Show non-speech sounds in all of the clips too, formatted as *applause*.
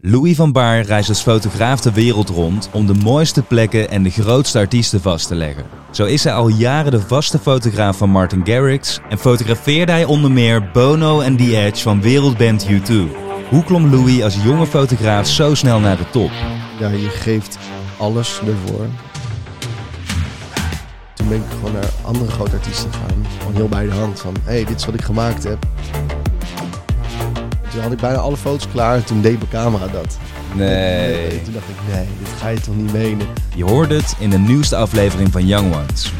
Louis van Baar reist als fotograaf de wereld rond om de mooiste plekken en de grootste artiesten vast te leggen. Zo is hij al jaren de vaste fotograaf van Martin Garrix en fotografeerde hij onder meer Bono en The Edge van wereldband U2. Hoe klom Louis als jonge fotograaf zo snel naar de top? Ja, je geeft alles ervoor. Toen ben ik gewoon naar andere grote artiesten gegaan. Gewoon heel bij de hand van, hé, hey, dit is wat ik gemaakt heb. Toen had ik bijna alle foto's klaar en toen deed mijn camera dat. Nee. Toen dacht ik, nee, dit ga je toch niet menen. Je hoort het in de nieuwste aflevering van Young Ones.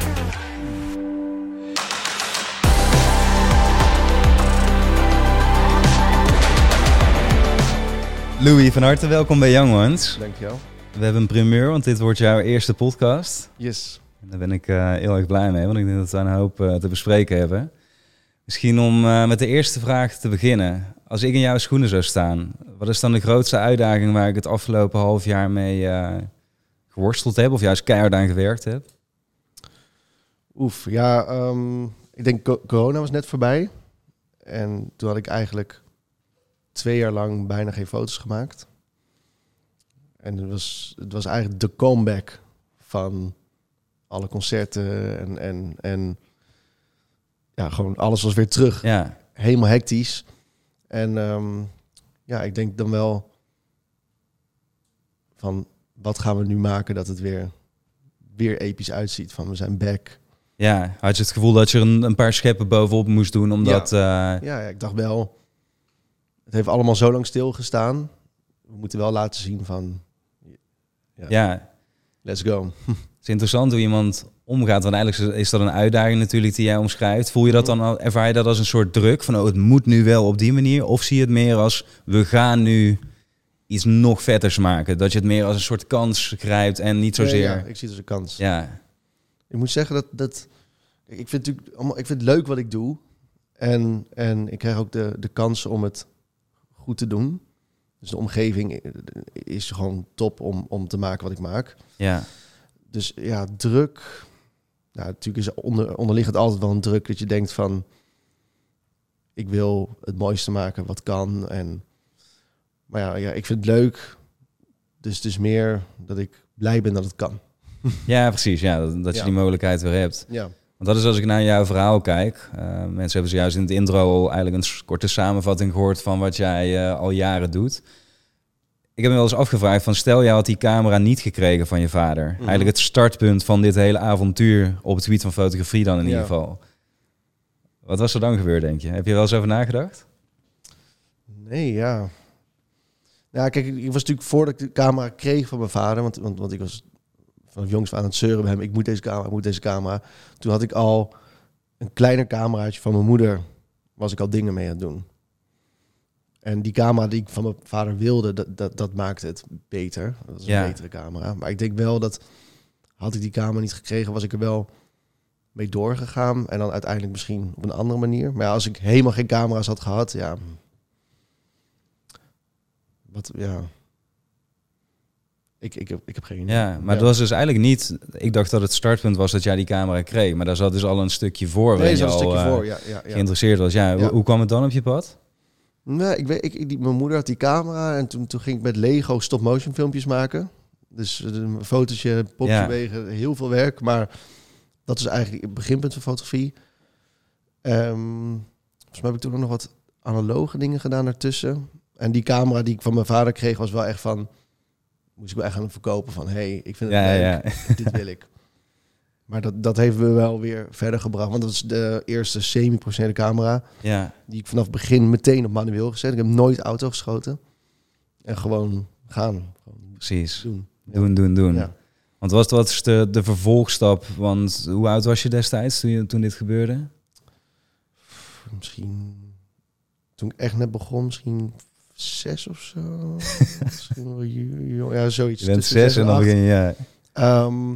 Louis, van harte welkom bij Young Ones. Dankjewel. We hebben een primeur, want dit wordt jouw eerste podcast. Yes. En daar ben ik uh, heel erg blij mee, want ik denk dat we een hoop uh, te bespreken hebben. Misschien om uh, met de eerste vraag te beginnen. Als ik in jouw schoenen zou staan, wat is dan de grootste uitdaging waar ik het afgelopen half jaar mee geworsteld heb, of juist keihard aan gewerkt heb? Oef, ja, um, ik denk co corona was net voorbij. En toen had ik eigenlijk twee jaar lang bijna geen foto's gemaakt. En het was, het was eigenlijk de comeback van alle concerten en, en, en ja, gewoon alles was weer terug. Ja. Helemaal hectisch. En um, ja, ik denk dan wel van wat gaan we nu maken dat het weer, weer episch uitziet. Van we zijn back. Ja, had je het gevoel dat je er een, een paar scheppen bovenop moest doen omdat... Ja. Uh... ja, ja, ik dacht wel, het heeft allemaal zo lang stilgestaan. We moeten wel laten zien van, ja, ja. let's go. Het is interessant hoe iemand omgaat. Want eigenlijk is dat een uitdaging natuurlijk die jij omschrijft. Voel je dat dan al, ervaar je dat als een soort druk van oh, het moet nu wel op die manier? Of zie je het meer als we gaan nu iets nog vetters maken? Dat je het meer als een soort kans grijpt en niet zozeer... Ja, ja, ik zie het als een kans. Ja. Ik moet zeggen dat... dat ik vind natuurlijk allemaal, ik vind het leuk wat ik doe. En, en ik krijg ook de, de kans om het goed te doen. Dus de omgeving is gewoon top om, om te maken wat ik maak. Ja. Dus ja, druk. Ja, natuurlijk is onder, onderliggend altijd wel een druk dat je denkt van... Ik wil het mooiste maken wat kan. En, maar ja, ja, ik vind het leuk. Dus het is meer dat ik blij ben dat het kan. *laughs* Ja, precies. Ja, dat, dat je Ja. die mogelijkheid weer hebt. Ja. Want dat is als ik naar jouw verhaal kijk. Uh, mensen hebben zojuist in het intro al eigenlijk een korte samenvatting gehoord van wat jij uh, al jaren doet. Ik heb me wel eens afgevraagd van stel jij had die camera niet gekregen van je vader. Mm -hmm. Eigenlijk het startpunt van dit hele avontuur op het gebied van fotografie dan in Ja. ieder geval. Wat was er dan gebeurd denk je? Heb je wel eens over nagedacht? Nee, ja. Ja, kijk, ik was natuurlijk voordat ik de camera kreeg van mijn vader, want, want, want ik was vanaf jongs aan het zeuren bij hem, ik moet deze camera, ik moet deze camera. Toen had ik al een kleiner cameraatje van mijn moeder, was ik al dingen mee aan het doen. En die camera die ik van mijn vader wilde, dat, dat, dat maakte het beter. Dat is een Ja. betere camera. Maar ik denk wel dat, had ik die camera niet gekregen, was ik er wel mee doorgegaan. En dan uiteindelijk misschien op een andere manier. Maar ja, als ik helemaal geen camera's had gehad, ja... Wat, ja... Ik, ik, heb, ik heb geen idee. Ja, maar dat was dus eigenlijk niet... Ik dacht dat het startpunt was dat jij die camera kreeg. Maar daar zat dus al een stukje voor. Nee, je al, stukje eh, voor, ja. ja, ja. geïnteresseerd was. Ja, Ja. Hoe, hoe kwam het dan op je pad? Nee, ik weet, ik, die, mijn moeder had die camera en toen, toen ging ik met Lego stop-motion filmpjes maken. Dus eh, een fotootje, popje Ja. bewegen, heel veel werk. Maar dat is eigenlijk het beginpunt van fotografie. Ehm volgens mij heb ik toen ook nog wat analoge dingen gedaan ertussen. En die camera die ik van mijn vader kreeg was wel echt van... Moest ik wel echt gaan verkopen van... hey, ik vind het Ja, leuk, ja. dit wil ik. *laughs* Maar dat, dat heeft me wel weer verder gebracht. Want dat is de eerste semi-professionele camera Ja, die ik vanaf het begin meteen op manueel gezet. Ik heb nooit auto geschoten. En gewoon gaan. Gewoon precies. doen. Doen, doen, doen. Ja. Want was wat is de, de vervolgstap? Want hoe oud was je destijds toen, je, toen dit gebeurde? Misschien toen ik echt net begon, misschien zes of zo. *laughs* misschien wel ja, zoiets. Je bent zes en dan begin je... Ja. Ehm,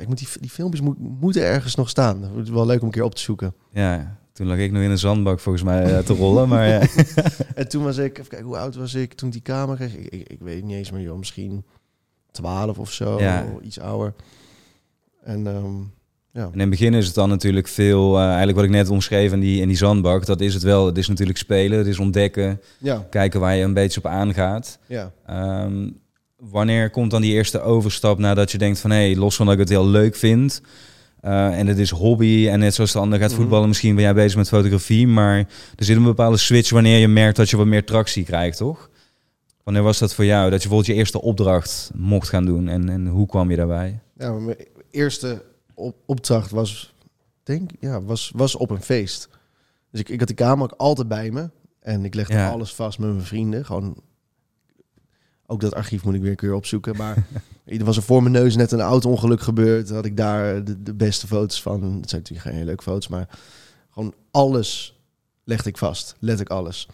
ik moet die, die filmpjes moet, moeten ergens nog staan. Het is wel leuk om een keer op te zoeken. ja, toen lag ik nog in een zandbak volgens mij eh, te rollen. Maar ja. *laughs* En toen was ik, even kijken, hoe oud was ik toen ik die camera kreeg? Ik, ik, ik weet niet eens meer, joh, misschien 12 of zo, Ja. iets ouder. En ehm, Ja. En in het begin is het dan natuurlijk veel, eh, eigenlijk wat ik net omschreef in die, in die zandbak, dat is het wel. Het is natuurlijk spelen, het is ontdekken, Ja, kijken waar je een beetje op aangaat. ja. Ehm, wanneer komt dan die eerste overstap nadat je denkt van hé, hey, los van dat ik het heel leuk vind eh, en het is hobby en net zoals de ander gaat Mhm. voetballen, misschien ben jij bezig met fotografie, maar er zit een bepaalde switch wanneer je merkt dat je wat meer tractie krijgt, toch? Wanneer was dat voor jou, dat je bijvoorbeeld je eerste opdracht mocht gaan doen en, en hoe kwam je daarbij? ja mijn eerste op opdracht was, denk ja, was, was op een feest. Dus ik, ik had die camera ook altijd bij me. En ik legde Ja. alles vast met mijn vrienden. Gewoon, ook dat archief moet ik weer een keer opzoeken. Maar *laughs* er was er voor mijn neus net een auto-ongeluk gebeurd. Had ik daar de, de beste foto's van. Het zijn natuurlijk geen hele leuke foto's, maar gewoon alles legde ik vast. Let ik alles.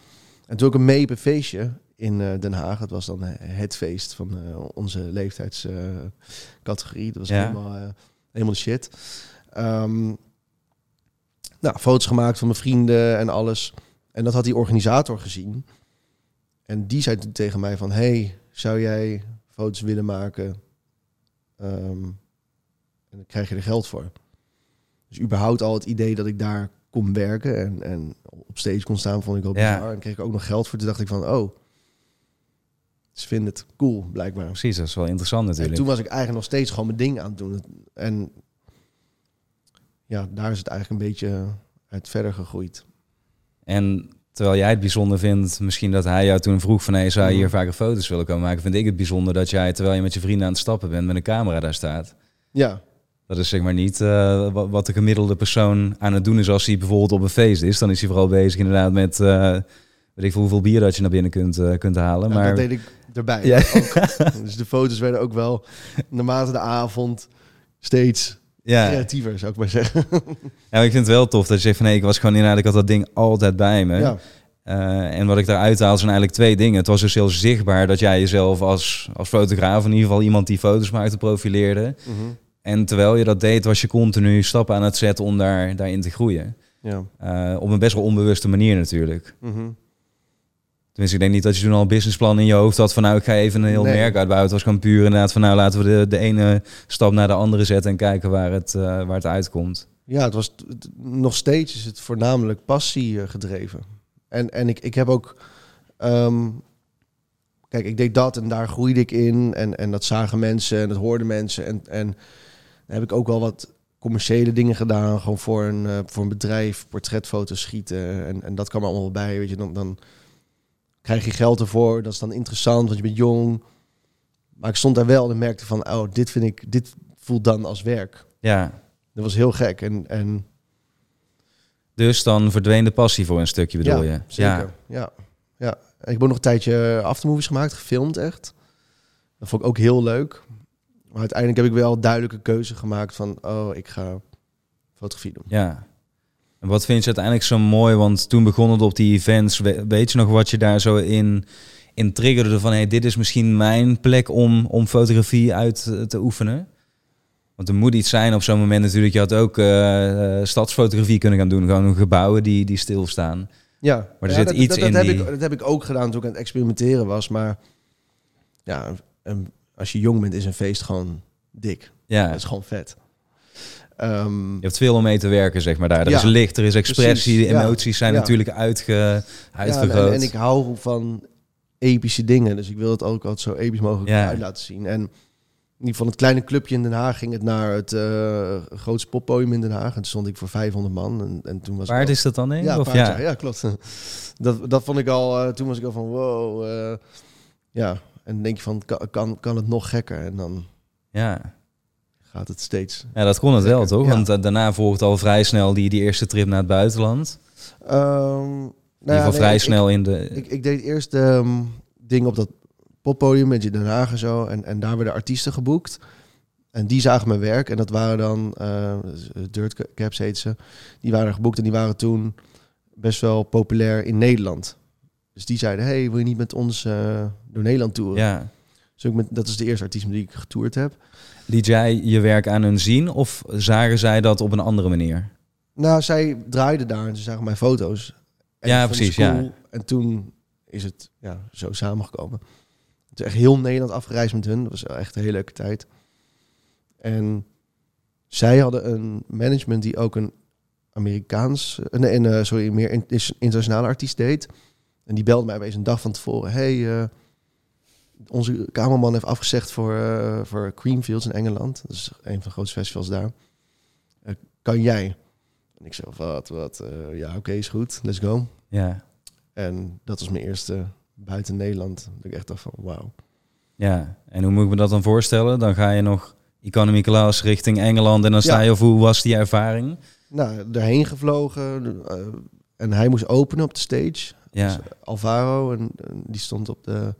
En toen ook een mee op een feestje in eh, Den Haag. Het was dan eh, het feest van eh, onze leeftijdscategorie. dat was Ja. helemaal, helemaal shit. Ehm, nou, foto's gemaakt van mijn vrienden en alles. En dat had die organisator gezien. En die zei toen tegen mij van... Hey, zou jij foto's willen maken? Ehm, en dan krijg je er geld voor. Dus überhaupt al het idee dat ik daar kon werken... en, en op stage kon staan, vond ik al Ja. bizar. En kreeg ik ook nog geld voor. Toen dacht ik van, oh... Ze vinden het cool, blijkbaar. Precies, dat is wel interessant En natuurlijk. toen was ik eigenlijk nog steeds gewoon mijn ding aan het doen. En ja, daar is het eigenlijk een beetje uit verder gegroeid. En terwijl jij het bijzonder vindt, misschien dat hij jou toen vroeg van hey, zou je hier Mhm. vaker foto's willen komen maken, vind ik het bijzonder dat jij, terwijl je met je vrienden aan het stappen bent, met een camera daar staat. Ja, Dat is zeg maar niet eh, wa- wat de gemiddelde persoon aan het doen is als hij bijvoorbeeld op een feest is. Dan is hij vooral bezig inderdaad met, eh, weet ik veel hoeveel bier dat je naar binnen kunt, eh, kunt halen. maar dat deed ik erbij. Ja. Ook. *laughs* Dus de foto's werden ook wel naarmate de avond steeds ja. creatiever, zou ik maar zeggen. *laughs* ja, ik vind het wel tof dat je zegt van nee, ik was gewoon inderdaad, ik had dat ding altijd bij me. Ja, Eh, en wat ik daaruit haal zijn eigenlijk twee dingen. Het was dus heel zichtbaar dat jij jezelf als, als fotograaf, in ieder geval iemand die foto's maakte, profileerde. Mhm. En terwijl je dat deed, was je continu stappen aan het zetten om daar, daarin te groeien. ja. Eh, op een best wel onbewuste manier natuurlijk. Mhm. Tenminste, ik denk niet dat je toen al een businessplan in je hoofd had van nou, ik ga even een heel Nee. merk uitbouwen. Het was gewoon puur inderdaad van nou, laten we de, de ene stap naar de andere zetten en kijken waar het, eh, waar het uitkomt. Ja, het was het- nog steeds is het voornamelijk passie eh, gedreven. En, en ik, ik heb ook. ehm, kijk, ik deed dat en daar groeide ik in. En, en dat zagen mensen en dat hoorden mensen. En, en heb ik ook wel wat commerciële dingen gedaan. Gewoon voor een, eh, voor een bedrijf, portretfoto's schieten. En, en dat kwam allemaal bij. Weet je, dan, dan krijg je geld ervoor. Dat is dan interessant, want je bent jong. Maar ik stond daar wel en merkte van, oh, dit vind ik, dit voelt dan als werk. Ja, Dat was heel gek. En, en dus dan verdween de passie voor een stukje bedoel ja, je? Zeker. Ja. ja. En ik heb nog een tijdje aftermovies gemaakt, gefilmd echt. Dat vond ik ook heel leuk. Maar uiteindelijk heb ik wel duidelijke keuze gemaakt van, oh, ik ga fotografie doen. Ja. En wat vind je uiteindelijk zo mooi? Want toen begon het op die events. We- Weet je nog wat je daar zo in, in triggerde? Van hey, dit is misschien mijn plek om, om fotografie uit eh, te oefenen. Want er moet iets zijn op zo'n moment natuurlijk. Je had ook eh, eh, stadsfotografie kunnen gaan doen. Gewoon gebouwen die, die stilstaan. Ja, Maar er ja, zit dat, iets dat, dat in heb die- Ik, dat heb ik ook gedaan toen ik aan het experimenteren was. Maar ja, een- als je jong bent is een feest gewoon dik. Ja, Dat is gewoon vet. Ehm, je hebt veel om mee te werken, zeg maar daar. Er Ja, is licht, er is expressie, precies, emoties zijn natuurlijk uitge, en, en ik hou van epische dingen. Dus ik wil het ook altijd zo episch mogelijk uit laten zien. En niet van het kleine clubje in Den Haag ging het naar het eh, grootste poppodium in Den Haag. En toen stond ik voor 500 man. En, en toen was al- is dat dan in? Ja, of, paard, ja. ja, klopt. *laughs* dat, dat vond ik al, eh, toen was ik al van wow. eh, ja, en dan denk je van, kan, kan, kan het nog gekker? En dan ja. Gaat het steeds. Ja, dat kon het wel, toch? ja. Want eh, daarna volgt al vrij snel die, die eerste trip naar het buitenland. Ehm, In ieder geval vrij snel in de... Ik, ik deed eerst ehm dingen op dat poppodium met je Den Haag en zo. En, en daar werden artiesten geboekt. En die zagen mijn werk. En dat waren dan, eh Dirt Caps heet ze. Die waren geboekt en die waren toen best wel populair in Nederland. Dus die zeiden, hey, wil je niet met ons eh, door Nederland toeren? ja. Dus ook met, dat is de eerste artiest met die ik getoerd heb. Liet jij je werk aan hun zien of zagen zij dat op een andere manier? Nou, zij draaiden daar en ze zagen mijn foto's. En Ja, precies, ja. En toen is het ja, zo samengekomen. Het is echt heel Nederland afgereisd met hun. Dat was echt een hele leuke tijd. En zij hadden een management die ook een Amerikaans, uh, nee, een, uh, sorry, meer in, internationale artiest deed. En die belde mij opeens een dag van tevoren. Hey, uh, onze kamerman heeft afgezegd voor, uh, voor Creamfields in Engeland. Dat is een van de grootste festivals daar. Uh, kan jij? En ik zei, wat, wat? Uh, ja, oké, okay, is goed. Let's go. Ja. En dat was mijn eerste buiten Nederland. Dat ik echt dacht van, wauw. Ja, en hoe moet ik me dat dan voorstellen? Dan ga je nog economy class richting Engeland en dan sta je, of hoe was die ervaring? Nou, daarheen gevlogen en hij moest openen op de stage. Ja. Dus Alvaro, en, en die stond op de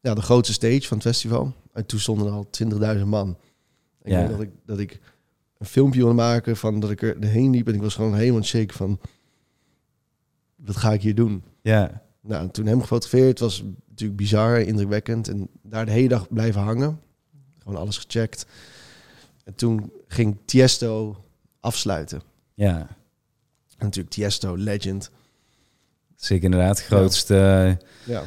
ja, de grootste stage van het festival. En toen stonden er al 20.000 man. Ik Ja. dat ik, dat ik een filmpje wilde maken van dat ik er heen liep. En ik was gewoon helemaal shake van... Wat ga ik hier doen? Ja, Nou, en toen hem gefotografeerd. Het was natuurlijk bizar, indrukwekkend. En daar de hele dag blijven hangen. Gewoon alles gecheckt. En toen ging Tiesto afsluiten. ja. En natuurlijk Tiesto, legend. Zeker inderdaad. Grootste Ja.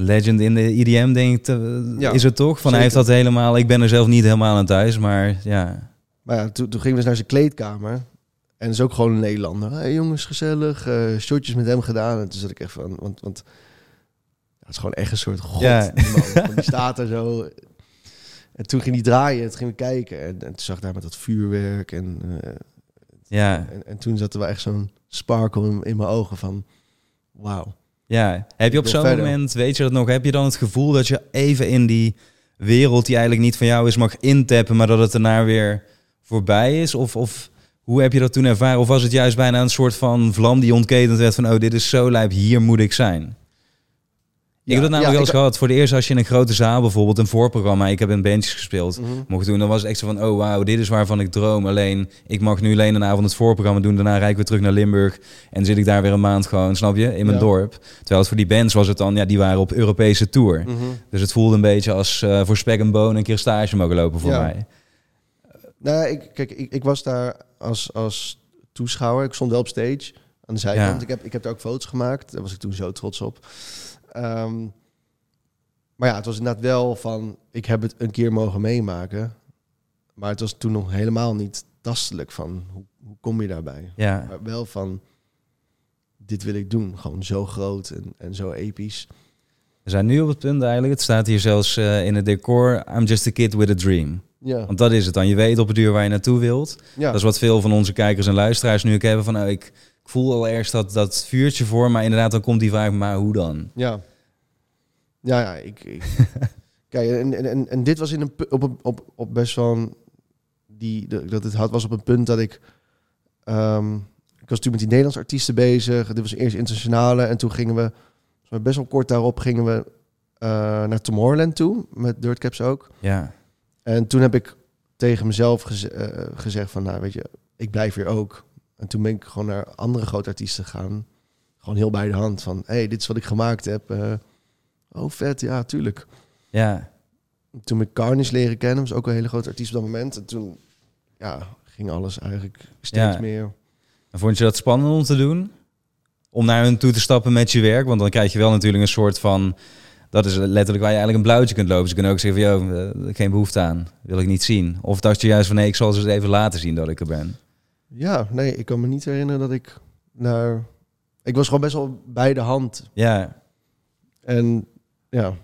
Legend in de IDM, denk ik, te- Ja, is het toch? Van hij heeft dat helemaal... Ik ben er zelf niet helemaal aan thuis, maar ja... Maar ja, toen, toen gingen we dus naar zijn kleedkamer. En dat is ook gewoon een Nederlander. Hey jongens, gezellig. eh shotjes met hem gedaan. En toen zat ik echt van... Want, want ja, het is gewoon echt een soort god. Ja. die man. Want die staat er zo. En toen ging hij draaien. En toen gingen we kijken. En, en toen zag ik daar met dat vuurwerk. En, eh, Ja, en, en toen zat er wel echt zo'n sparkle in, in mijn ogen van... Wauw. Ja. Heb je op zo'n moment, weet je dat nog, heb je dan het gevoel dat je even in die wereld die eigenlijk niet van jou is mag intappen, maar dat het daarna weer voorbij is? Of, of hoe heb je dat toen ervaren? Of was het juist bijna een soort van vlam die ontketend werd van, oh, dit is zo lijp, hier moet ik zijn? Ik heb dat namelijk wel eens gehad. Voor de eerste als je in een grote zaal bijvoorbeeld een voorprogramma, ik heb in bandjes gespeeld, Mhm. mocht doen, dan was het echt zo van, oh wauw, dit is waarvan ik droom. Alleen, ik mag nu alleen een avond het voorprogramma doen, daarna rijd ik weer terug naar Limburg en zit ik daar weer een maand gewoon, snap je, in mijn dorp. Terwijl het voor die bands was het dan, ja, die waren op Europese tour. Mhm. Dus het voelde een beetje als eh, voor spek en bonen een keer stage mogen lopen voor Ja. mij. Nou, ik, kijk, ik, ik was daar als, als toeschouwer. Ik stond wel op stage aan de zijkant. Ja. Ik, heb, ik heb daar ook foto's gemaakt. Daar was ik toen zo trots op. Ehm, maar ja, het was inderdaad wel van... Ik heb het een keer mogen meemaken. Maar het was toen nog helemaal niet tastelijk van... Hoe, hoe kom je daarbij? Ja, Maar wel van... Dit wil ik doen. Gewoon zo groot en, en zo episch. we zijn nu op het punt eigenlijk, het staat hier zelfs eh, in het decor, I'm just a kid with a dream. Ja, Want dat is het dan. Je weet op het duur waar je naartoe wilt. ja. Dat is wat veel van onze kijkers en luisteraars nu ook hebben van, oh, ik, ik voel al ergens dat, dat vuurtje voor, maar inderdaad dan komt die vraag, maar hoe dan? Ja. Ja, ja, ik... ik *laughs* kijk, en, en, en, dit was in een, op, een- op, op best wel een... Die, de- dat het had, was op een punt dat ik... ehm, ik was toen met die Nederlandse artiesten bezig. Dit was eerst internationale. En toen gingen we... Best wel kort daarop gingen we eh, naar Tomorrowland toe. Met Dirtcaps ook. Ja, En toen heb ik tegen mezelf eh, gezegd van... Nou, weet je, ik blijf hier ook. En toen ben ik gewoon naar andere grote artiesten gegaan. Gewoon heel bij de hand van... hey, dit is wat ik gemaakt heb. eh, oh, vet. Ja, tuurlijk. ja, Toen ik Carnage leren kennen, was ook een hele grote artiest op dat moment. En toen ja, ging alles eigenlijk steeds Ja. meer. En vond je dat spannend om te doen? Om naar hun toe te stappen met je werk? Want dan krijg je wel natuurlijk een soort van... Dat is letterlijk waar je eigenlijk een blauwtje kunt lopen. Ze kunnen ook zeggen van, joh, eh, geen behoefte aan. Wil ik niet zien. Of dacht je juist van, nee, ik zal ze even laten zien dat ik er ben. Ja, nee, ik kan me niet herinneren dat ik naar... Ik was gewoon best wel bij de hand. Ja, En ja,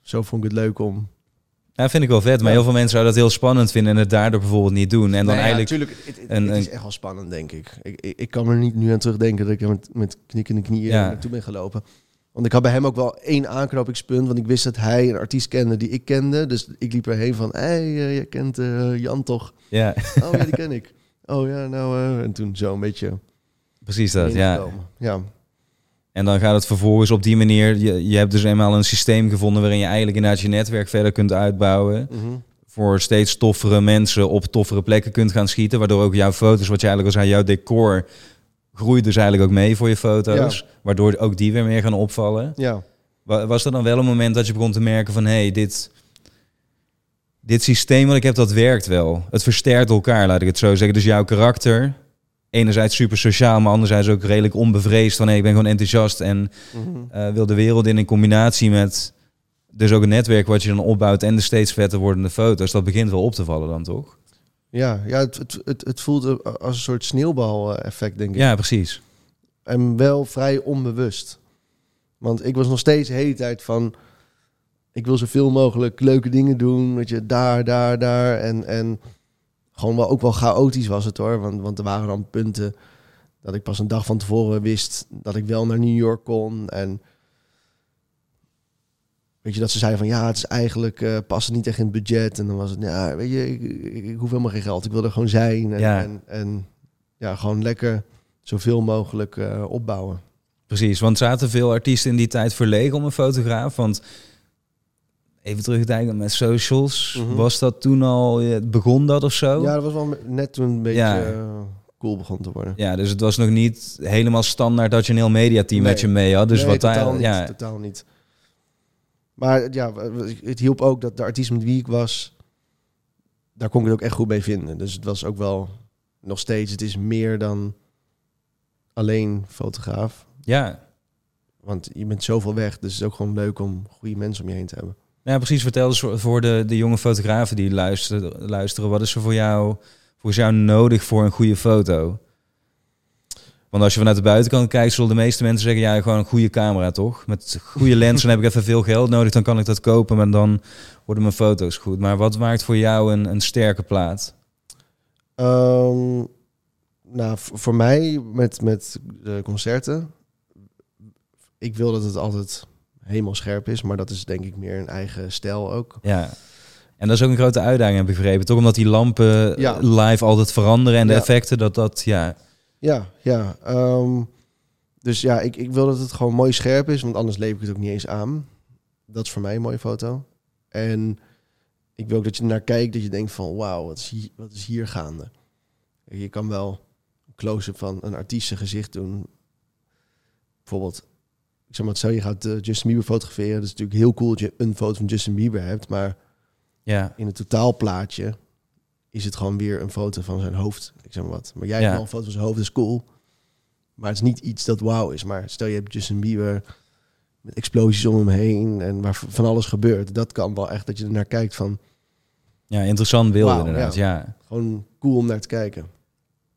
zo vond ik het leuk om... ja vind ik wel vet. Maar Ja. heel veel mensen zouden dat heel spannend vinden... en het daardoor bijvoorbeeld niet doen. En dan Nee, ja, eigenlijk... natuurlijk, het, een- is echt wel spannend, denk ik. Ik, ik. ik kan er niet nu aan terugdenken dat ik met, met knikkende knieën Ja. naartoe ben gelopen. Want ik had bij hem ook wel één aanknopingspunt. Want ik wist dat hij een artiest kende die ik kende. Dus ik liep erheen van... Hé, hey, eh, jij kent eh, Jan toch? Ja, Oh ja, die ken ik. *laughs* Oh ja, nou... eh, en toen zo een beetje... precies dat, ja. Ja, En dan gaat het vervolgens op die manier... Je, je hebt dus eenmaal een systeem gevonden... waarin je eigenlijk inderdaad je netwerk verder kunt uitbouwen... Mhm. voor steeds toffere mensen op toffere plekken kunt gaan schieten. Waardoor ook jouw foto's, wat je eigenlijk al zei, jouw decor groeit dus eigenlijk ook mee voor je foto's. Waardoor ook die weer meer gaan opvallen. ja. Wa- Was er dan wel een moment dat je begon te merken van... hé, hey, dit, dit systeem wat ik heb, dat werkt wel. Het versterkt elkaar, laat ik het zo zeggen. Dus jouw karakter, enerzijds super sociaal... maar anderzijds ook redelijk onbevreesd van... hé, ik ben gewoon enthousiast en Mhm. eh, wil de wereld in... in combinatie met dus ook een netwerk wat je dan opbouwt... en de steeds vetter wordende foto's. Dat begint wel op te vallen dan, toch? Ja, ja het, het, het, het voelt eh, als een soort sneeuwbal-effect, denk ik. Ja, precies. En wel vrij onbewust. Want ik was nog steeds de hele tijd van... Ik wil zoveel mogelijk leuke dingen doen. Weet je, daar, daar, daar. En, en gewoon wel ook wel chaotisch was het hoor. Want, want er waren dan punten dat ik pas een dag van tevoren wist dat ik wel naar New York kon. En weet je, dat ze zeiden van ja, het is eigenlijk uh, past niet echt in het budget. En dan was het, ja, weet je, ik, ik, ik hoef helemaal geen geld. Ik wil er gewoon zijn. En Ja. en, en ja, gewoon lekker zoveel mogelijk eh, opbouwen. Precies, want zaten veel artiesten in die tijd verlegen om een fotograaf? Want even terugdenken met socials, Mhm. was dat toen al, begon dat of zo? Ja, dat was wel net toen een beetje Ja. eh, cool begon te worden. Ja, dus het was nog niet helemaal standaard dat je een heel mediateam Nee. met je mee had. Dus nee, wat totaal daar, niet, ja, totaal niet. Maar ja, het hielp ook dat de artiest met wie ik was, daar kon ik het ook echt goed mee vinden. Dus het was ook wel nog steeds, het is meer dan alleen fotograaf. ja. Want je bent zoveel weg, dus het is ook gewoon leuk om goede mensen om je heen te hebben. Ja, precies. Vertel eens voor- voor de, de jonge fotografen die luisteren, luisteren. Wat is er voor jou, volgens jou nodig voor een goede foto? Want als je vanuit de buitenkant kijkt, zullen de meeste mensen zeggen... ja, gewoon een goede camera, toch? Met goede *laughs* lenzen heb ik even veel geld nodig, dan kan ik dat kopen... maar dan worden mijn foto's goed. Maar wat maakt voor jou een, een sterke plaat? Ehm, nou, voor mij met, met de concerten, ik wil dat het altijd helemaal scherp is, maar dat is denk ik meer een eigen stijl ook. Ja. En dat is ook een grote uitdaging, heb ik begrepen. Toch omdat die lampen Ja. live altijd veranderen... en de Ja. effecten, dat dat, ja... Ja, ja. ehm, dus ja, ik, ik wil dat het gewoon mooi scherp is, want anders leef ik het ook niet eens aan. Dat is voor mij een mooie foto. En ik wil ook dat je naar kijkt, dat je denkt van wauw, wat, is hier- wat is hier gaande? Je kan wel een close-up van een artiest zijn gezicht doen. Bijvoorbeeld, ik zeg maar zo, je gaat eh, Justin Bieber fotograferen. Dat is natuurlijk heel cool dat je een foto van Justin Bieber hebt, maar Ja, in het totaalplaatje is het gewoon weer een foto van zijn hoofd. Ik zeg maar wat. Maar jij Ja. hebt wel een foto van zijn hoofd, dat is cool. Maar het is niet iets dat wauw is. Maar stel je hebt Justin Bieber met explosies om hem heen en waar van alles gebeurt. Dat kan wel echt dat je er naar kijkt van ja interessant beeld inderdaad, ja. gewoon cool om naar te kijken.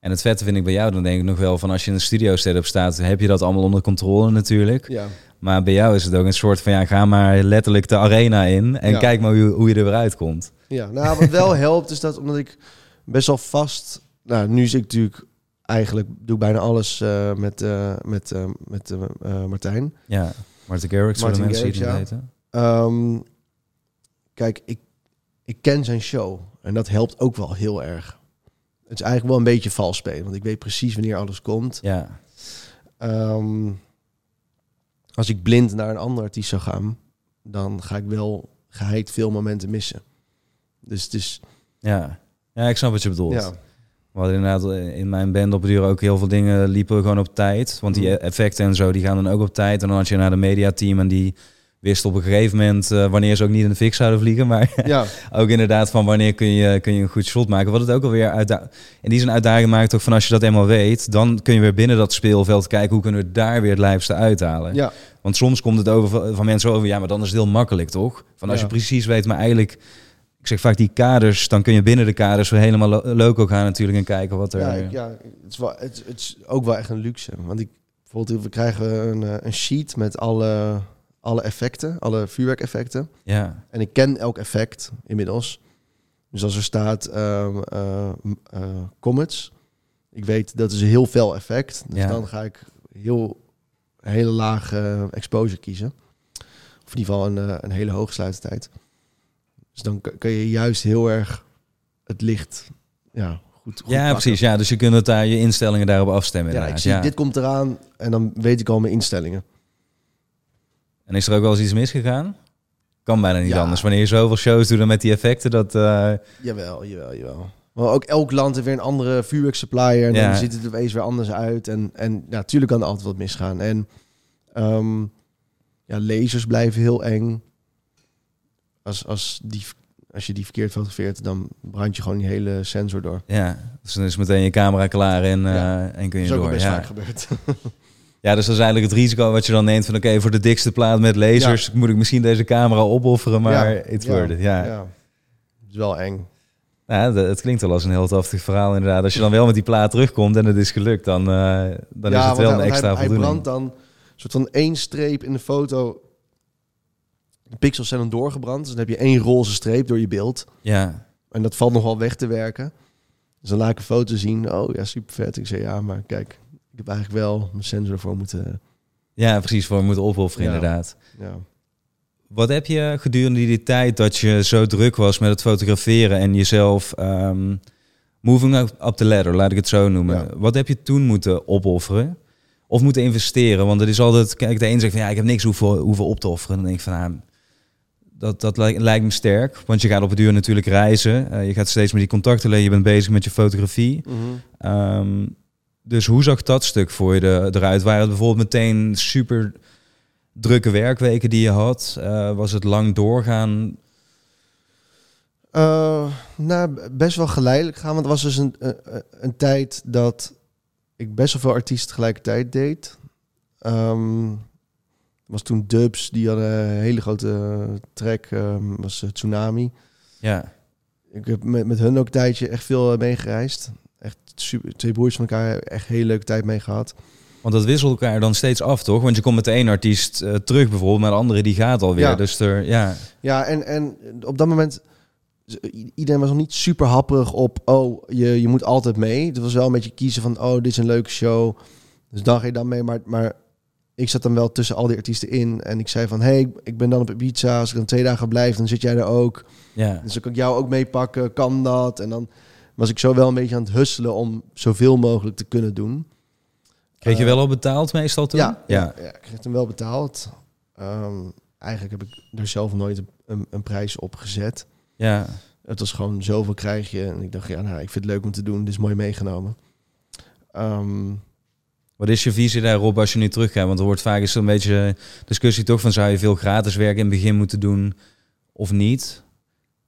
En het vette vind ik bij jou, dan denk ik nog wel van als je in een studio setup staat, heb je dat allemaal onder controle natuurlijk. Ja, Maar bij jou is het ook een soort van ja, ga maar letterlijk de arena in en Ja. kijk maar hoe, hoe je er weer uitkomt. ja. nou wat wel *laughs* helpt is dat omdat ik best wel vast... Nou, nu zit ik natuurlijk eigenlijk, doe ik bijna alles eh, met, eh, met, eh, met Martijn. Ja, Martin Garrix voor de mensen die het Garrix, weten. Ehm, kijk, ik, ik ken zijn show. En dat helpt ook wel heel erg. Het is eigenlijk wel een beetje vals spelen. Want ik weet precies wanneer alles komt. Ja, Ehm, als ik blind naar een andere artiest zou gaan... dan ga ik wel geheid veel momenten missen. Dus het is... ja. ja, ik snap wat je bedoelt. Ja, We hadden inderdaad eh, in mijn band op duur ook heel veel dingen liepen gewoon op tijd. Want die Mhm. effecten en zo, die gaan dan ook op tijd. En dan had je naar de mediateam en die wist op een gegeven moment eh, wanneer ze ook niet in de fik zouden vliegen. Maar ja, *laughs* ook inderdaad van wanneer kun je, kun je een goed shot maken. Wat het ook alweer uitda in die zin uitdaging maakt ook van als je dat eenmaal weet, dan kun je weer binnen dat speelveld kijken hoe kunnen we daar weer het lijfste uithalen. ja, Want soms komt het over van- mensen over, ja, maar dan is het heel makkelijk, toch? Van als Ja. je precies weet, maar eigenlijk, ik zeg vaak die kaders, dan kun je binnen de kaders weer helemaal lo- loco gaan natuurlijk en kijken wat er. ja, ja het, is wel, het, het is ook wel echt een luxe. Want ik, bijvoorbeeld, we krijgen een, eh, een sheet met alle, alle effecten, alle vuurwerkeffecten. ja, En ik ken elk effect inmiddels. Dus als er staat eh, eh, comets, ik weet dat is een heel fel effect. Dus Ja. dan ga ik heel hele lage exposure kiezen. Of in ieder geval een, eh, een hele hoge sluitertijd. Dus dan kun je juist heel erg het licht ja, goed, goed ja pakken. precies. Ja, dus je kunt het daar je instellingen daarop afstemmen. Ja, ik zie, ja. dit komt eraan en dan weet ik al mijn instellingen. En is er ook wel eens iets misgegaan? Kan bijna niet Ja. anders. Wanneer je zoveel shows doet dan met die effecten, dat... eh, Jawel, jawel, jawel. Maar ook elk land heeft weer een andere vuurwerksupplier. En Ja. dan ziet het er opeens weer anders uit. En, en ja, natuurlijk kan er altijd wat misgaan. En ehm, ja, lasers blijven heel eng. Als, als, die, als je die verkeerd fotografeert, dan brand je gewoon die hele sensor door. ja, dus dan is meteen je camera klaar en, eh, en kun je Dat is ook door. best Ja. vaak gebeurd. *laughs* ja, dus dat is eigenlijk het risico wat je dan neemt van... oké, voor de dikste plaat met lasers moet ik misschien deze camera opofferen, maar Ja, ja, worth it. Ja. ja. Het is wel eng. Ja, dat- het klinkt wel als een heel taftig verhaal inderdaad. Als je dan wel met die plaat terugkomt en het is gelukt, dan, eh, dan is het wel hij- een extra hij, hij voldoening. brandt dan een soort van één streep in de foto. De pixels zijn dan doorgebrand. Dus dan heb je één roze streep door je beeld. Ja, En dat valt nogal weg te werken. Dus dan laat ik een foto zien. Oh ja, super vet. Ik zei ja, maar kijk, heb eigenlijk wel mijn sensor ervoor moeten. ja, precies, voor moeten opofferen Ja. inderdaad. Ja. Wat heb je gedurende die tijd dat je zo druk was met het fotograferen en jezelf ehm, moving up, the ladder, laat ik het zo noemen. Ja. Wat heb je toen moeten opofferen? Of moeten investeren? Want het is altijd, kijk, de een zegt van ja, ik heb niks hoeven, hoeven op te offeren. Dan denk ik van ja, dat, dat lijkt, lijkt me sterk. Want je gaat op het duur natuurlijk reizen. Eh, je gaat steeds met die contacten leggen. Je bent bezig met je fotografie. Ehm, dus hoe zag dat stuk voor je eruit? Waren het bijvoorbeeld meteen super drukke werkweken die je had? Eh, was het lang doorgaan? Eh, nou, best wel geleidelijk gaan. Want er was dus een, een, een tijd dat ik best wel veel artiesten tegelijkertijd deed. Ehm, was toen Dubs, die hadden een hele grote track, ehm, was eh, Tsunami. Ja, Ik heb met, met hun ook een tijdje echt veel eh, meegereisd. Super, twee broers van elkaar, echt een hele leuke tijd mee gehad. want dat wisselt elkaar dan steeds af, toch? Want je komt met de ene artiest eh, terug bijvoorbeeld, maar de andere die gaat alweer. Ja. Dus er, ja, Ja, en, en op dat moment, iedereen was nog niet super happerig op, oh, je, je moet altijd mee. Het was wel een beetje kiezen van, oh, dit is een leuke show. Dus dan ga je dan mee. Maar, maar ik zat dan wel tussen al die artiesten in. En ik zei van, hey, ik ben dan op Ibiza. Als ik dan twee dagen blijf, dan zit jij er ook. ja. Dus dan kan ik jou ook meepakken, kan dat? En dan was ik zo wel een beetje aan het husselen om zoveel mogelijk te kunnen doen. Kreeg je Eh, wel al betaald meestal toen? ja, ja. ja, ik kreeg hem wel betaald. Ehm, eigenlijk heb ik er zelf nooit een, een prijs op gezet. ja. Het was gewoon zoveel krijg je. En ik dacht, ja, nou, ik vind het leuk om te doen. Is mooi meegenomen. Ehm, Wat is je visie daarop als je nu teruggaat? Want er wordt vaak eens een beetje discussie toch van zou je veel gratis werk in het begin moeten doen of niet?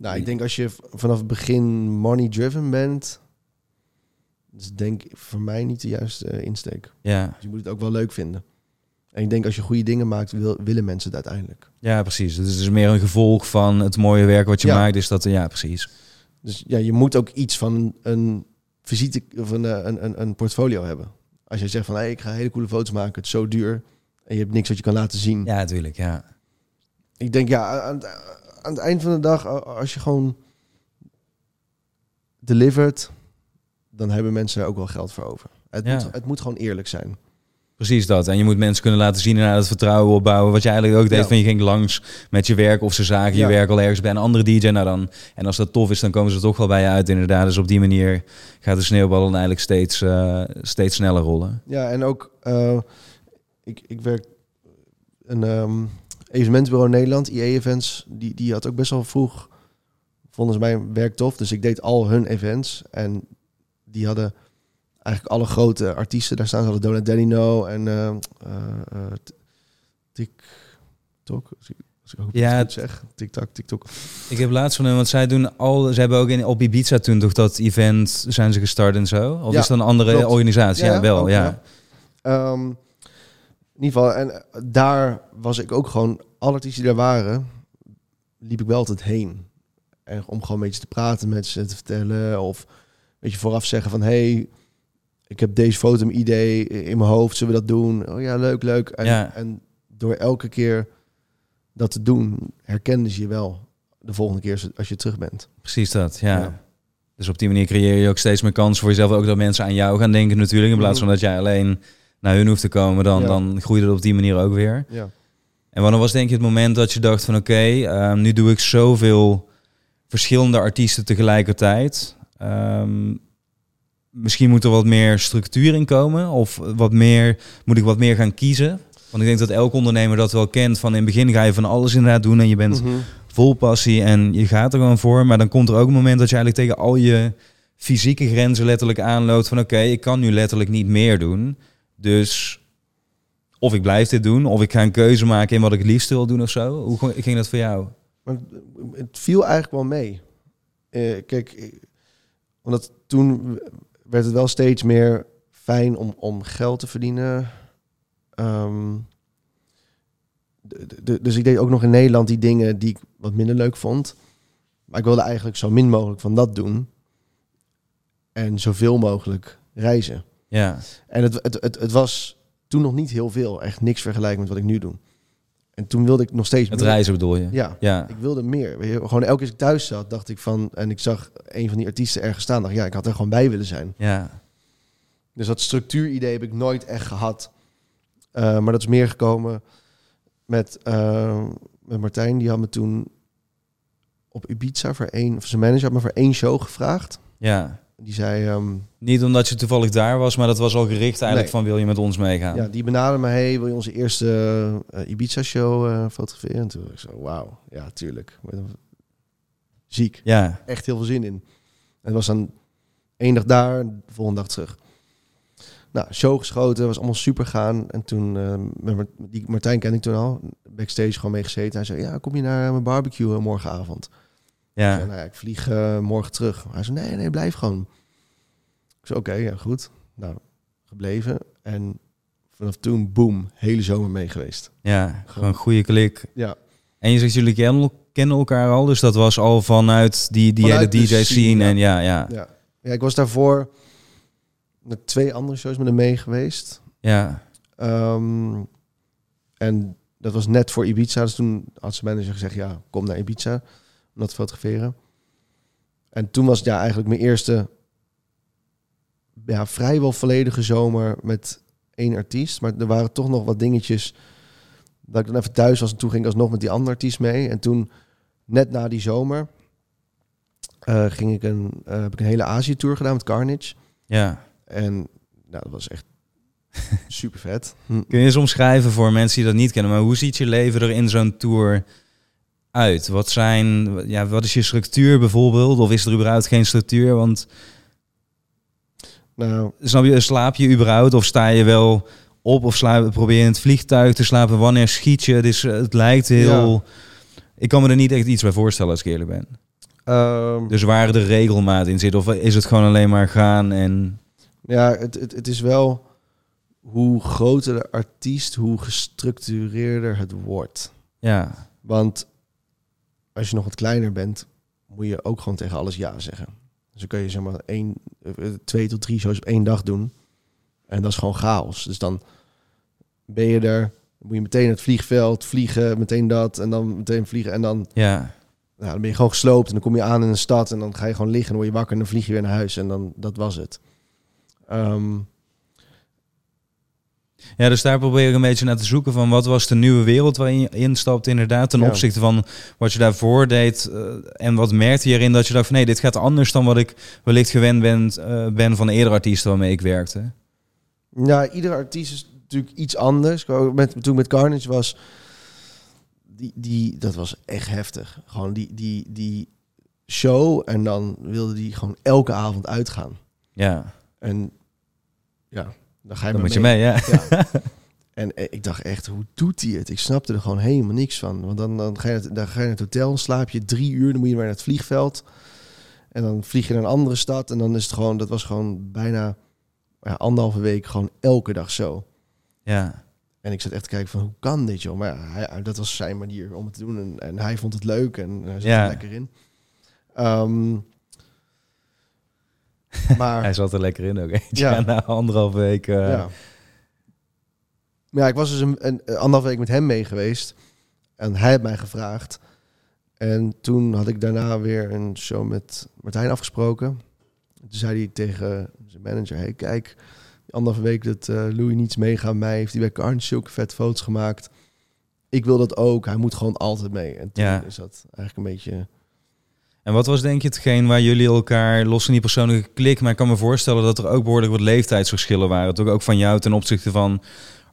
Nou, ik denk als je vanaf het begin money driven bent, is denk ik voor mij niet de juiste eh, insteek. Ja, Dus je moet het ook wel leuk vinden. En ik denk als je goede dingen maakt, wil, willen mensen het uiteindelijk. ja precies. Dus het is meer een gevolg van het mooie werk wat je Ja. maakt. Is dat, ja, precies. Dus ja, je moet ook iets van een visite of een, eh, een, een, een portfolio hebben. Als je zegt van, hey, ik ga hele coole foto's maken, het is zo duur. En je hebt niks wat je kan laten zien. Ja, natuurlijk, ja. Ik denk, ja, aan aan het eind van de dag, als je gewoon delivert, dan hebben mensen er ook wel geld voor over. Het, Ja. moet, het moet gewoon eerlijk zijn. Precies dat. En je moet mensen kunnen laten zien en naar het vertrouwen opbouwen. Wat je eigenlijk ook deed. Ja. Van je ging langs met je werk of ze zagen je werk al ergens bij een andere DJ. Nou dan, en als dat tof is, dan komen ze toch wel bij je uit inderdaad. Dus op die manier gaat de sneeuwbal dan eigenlijk steeds, eh, steeds sneller rollen. Ja, en ook, eh, ik, ik werk een ehm evenementenbureau in Nederland, IE Events, die, die had ook best wel vroeg, vonden ze mijn werk tof. Dus ik deed al hun events en die hadden eigenlijk alle grote artiesten daar staan. Ze hadden Donatello en eh eh, eh, T- TikTok, als ik ook Ja, het- zeg. TikTok, TikTok. Ik heb laatst van hun, want zij doen al, ze hebben ook in, op Ibiza toen toch dat event zijn ze gestart en zo. Of Ja, is dat een andere klopt. organisatie? Ja, Ja, wel, ook, ja. ja. Ehm, in ieder geval, en eh, daar was ik ook gewoon, alle artiesten die daar waren, liep ik wel altijd heen. En om gewoon een beetje te praten met ze, te vertellen. Of een beetje vooraf zeggen van, hey, ik heb deze foto een idee in mijn hoofd, zullen we dat doen? Oh ja, leuk, leuk. En, Ja. en door elke keer dat te doen, herkenden ze je wel de volgende keer als je terug bent. Precies dat, ja. Ja. Dus op die manier creëer je ook steeds meer kansen voor jezelf. Ook dat mensen aan jou gaan denken natuurlijk. In plaats van dat jij alleen naar hun hoeft te komen. Dan, Ja. dan groeit het op die manier ook weer. Ja. En wanneer was denk je het moment dat je dacht van... Oké, ehm, nu doe ik zoveel verschillende artiesten tegelijkertijd. Ehm, misschien moet er wat meer structuur in komen. Of wat meer, moet ik wat meer gaan kiezen. Want ik denk dat elk ondernemer dat wel kent. Van in het begin ga je van alles inderdaad doen. En je bent Mhm. vol passie en je gaat er gewoon voor. Maar dan komt er ook een moment dat je eigenlijk tegen al je fysieke grenzen letterlijk aanloopt van oké, ik kan nu letterlijk niet meer doen. Dus of ik blijf dit doen, of ik ga een keuze maken in wat ik het liefst wil doen of zo. Hoe ging dat voor jou? Maar het- viel eigenlijk wel mee. Eh, kijk, eh, omdat toen werd het wel steeds meer fijn om, om geld te verdienen. Ehm, dus ik deed ook nog in Nederland die dingen die ik wat minder leuk vond. Maar ik wilde eigenlijk zo min mogelijk van dat doen. en zoveel mogelijk reizen. Ja, En het, het, het, het was toen nog niet heel veel. Echt niks vergelijken met wat ik nu doe. En toen wilde ik nog steeds het meer. reizen bedoel je? Ja, Ja, ik wilde meer. Weet je, Gewoon elke keer als ik thuis zat, dacht ik van... En ik zag een van die artiesten ergens staan. dacht ja, ik had er gewoon bij willen zijn. ja, Dus dat structuuridee heb ik nooit echt gehad. Eh, maar dat is meer gekomen met, eh, met Martijn. Die had me toen op Ibiza voor één... Of zijn manager had me voor één show gevraagd. ja. Die zei... ehm, Niet omdat je toevallig daar was, maar dat was al gericht eigenlijk Nee. van wil je met ons meegaan? Ja, die benaderde me, hey, wil je onze eerste eh, Ibiza-show eh, fotograferen? En toen ik zo, wauw, ja, tuurlijk. Ziek, Ja, echt heel veel zin in. En het was dan één dag daar, de volgende dag terug. Nou, show geschoten, was allemaal super gaan. En toen, met Mart- die Martijn kende ik toen al, backstage gewoon mee gezeten. Hij zei, ja, kom je naar mijn barbecue morgenavond? Ik ja. zei, nou ja, ik vlieg eh, morgen terug. Hij zei, nee, nee, blijf gewoon. Ik zei, oké, ja, goed. Nou, gebleven. En vanaf toen, boom, hele zomer mee geweest. Ja, gewoon een goede klik. Ja, En je zegt jullie kennen, kennen elkaar al, dus dat was al vanuit die, die hele Vanuit DJ-scene. scene, ja. En ja, ja, ja. ja, ik was daarvoor met twee andere shows met hem mee geweest. ja, Ehm, en dat was net voor Ibiza. Dus toen had zijn manager gezegd, ja, kom naar Ibiza om dat te fotograferen. En toen was het ja, eigenlijk mijn eerste ja, vrijwel volledige zomer met één artiest. Maar er waren toch nog wat dingetjes dat ik dan even thuis was. En toen ging ik alsnog met die andere artiest mee. En toen, net na die zomer, eh, ging ik een, eh, heb ik een hele Azië-tour gedaan met Carnage. ja. En nou, dat was echt *laughs* super vet. Kun je eens omschrijven voor mensen die dat niet kennen, maar hoe ziet je leven er in zo'n tour uit? Wat zijn, ja, wat is je structuur bijvoorbeeld? Of is er überhaupt geen structuur? Want Nou, snap je, slaap je überhaupt of sta je wel op of slaap, probeer je in het vliegtuig te slapen? Wanneer schiet je? Is, het lijkt heel... Ik kan me er niet echt iets bij voorstellen als ik eerlijk ben. ehm, Dus waar de regelmaat in zit? Of is het gewoon alleen maar gaan en... ja, het, het, het is wel hoe groter de artiest, hoe gestructureerder het wordt. Ja, Want als je nog wat kleiner bent, moet je ook gewoon tegen alles ja zeggen. Dus dan kun je zeg maar één, eh, twee tot drie shows op één dag doen. En dat is gewoon chaos. Dus dan ben je er, moet je meteen het vliegveld vliegen, meteen dat en dan meteen vliegen en dan ja, Nou, dan ben je gewoon gesloopt en dan kom je aan in een stad en dan ga je gewoon liggen en word je wakker en dan vlieg je weer naar huis en dan dat was het. Ehm, Ja, dus daar probeer ik een beetje naar te zoeken van wat was de nieuwe wereld waarin je instapt inderdaad ten Ja. opzichte van wat je daarvoor deed eh, en wat merkte je erin dat je dacht van nee, dit gaat anders dan wat ik wellicht gewend ben, eh, ben van eerdere artiesten waarmee ik werkte. ja, iedere artiest is natuurlijk iets anders. Met, toen ik met Carnage was, die, die, dat was echt heftig. Gewoon die, die, die show en dan wilde die gewoon elke avond uitgaan. Ja, En ja, dan ga je dan moet je mee, ja. Ja. *laughs* En eh, ik dacht echt, hoe doet hij het? Ik snapte er gewoon helemaal niks van. Want dan, dan, ga, je, dan ga je naar het hotel, slaap je drie uur, dan moet je weer naar het vliegveld. En dan vlieg je naar een andere stad. En dan is het gewoon, dat was gewoon bijna ja, anderhalve week, gewoon elke dag zo. Ja, En ik zat echt te kijken van, hoe kan dit joh? Maar ja, hij, dat was zijn manier om het te doen. En, en hij vond het leuk en hij zat Ja. er lekker in. Ehm, *laughs* maar hij zat er lekker in ook. Ja. Ja. na anderhalf week. eh, Ja. Maar ja, ik was dus een, een, anderhalf week met hem mee geweest. En hij heeft mij gevraagd. En toen had ik daarna weer een show met Martijn afgesproken. Toen zei hij tegen zijn manager... Hey, kijk, die anderhalve week dat eh, Louis niets meegaat mij... heeft hij bij Carnage zulke vet foto's gemaakt. Ik wil dat ook. Hij moet gewoon altijd mee. En toen Ja. is dat eigenlijk een beetje... En wat was denk je hetgeen waar jullie elkaar, los van die persoonlijke klik, maar ik kan me voorstellen dat er ook behoorlijk wat leeftijdsverschillen waren. Toch ook van jou ten opzichte van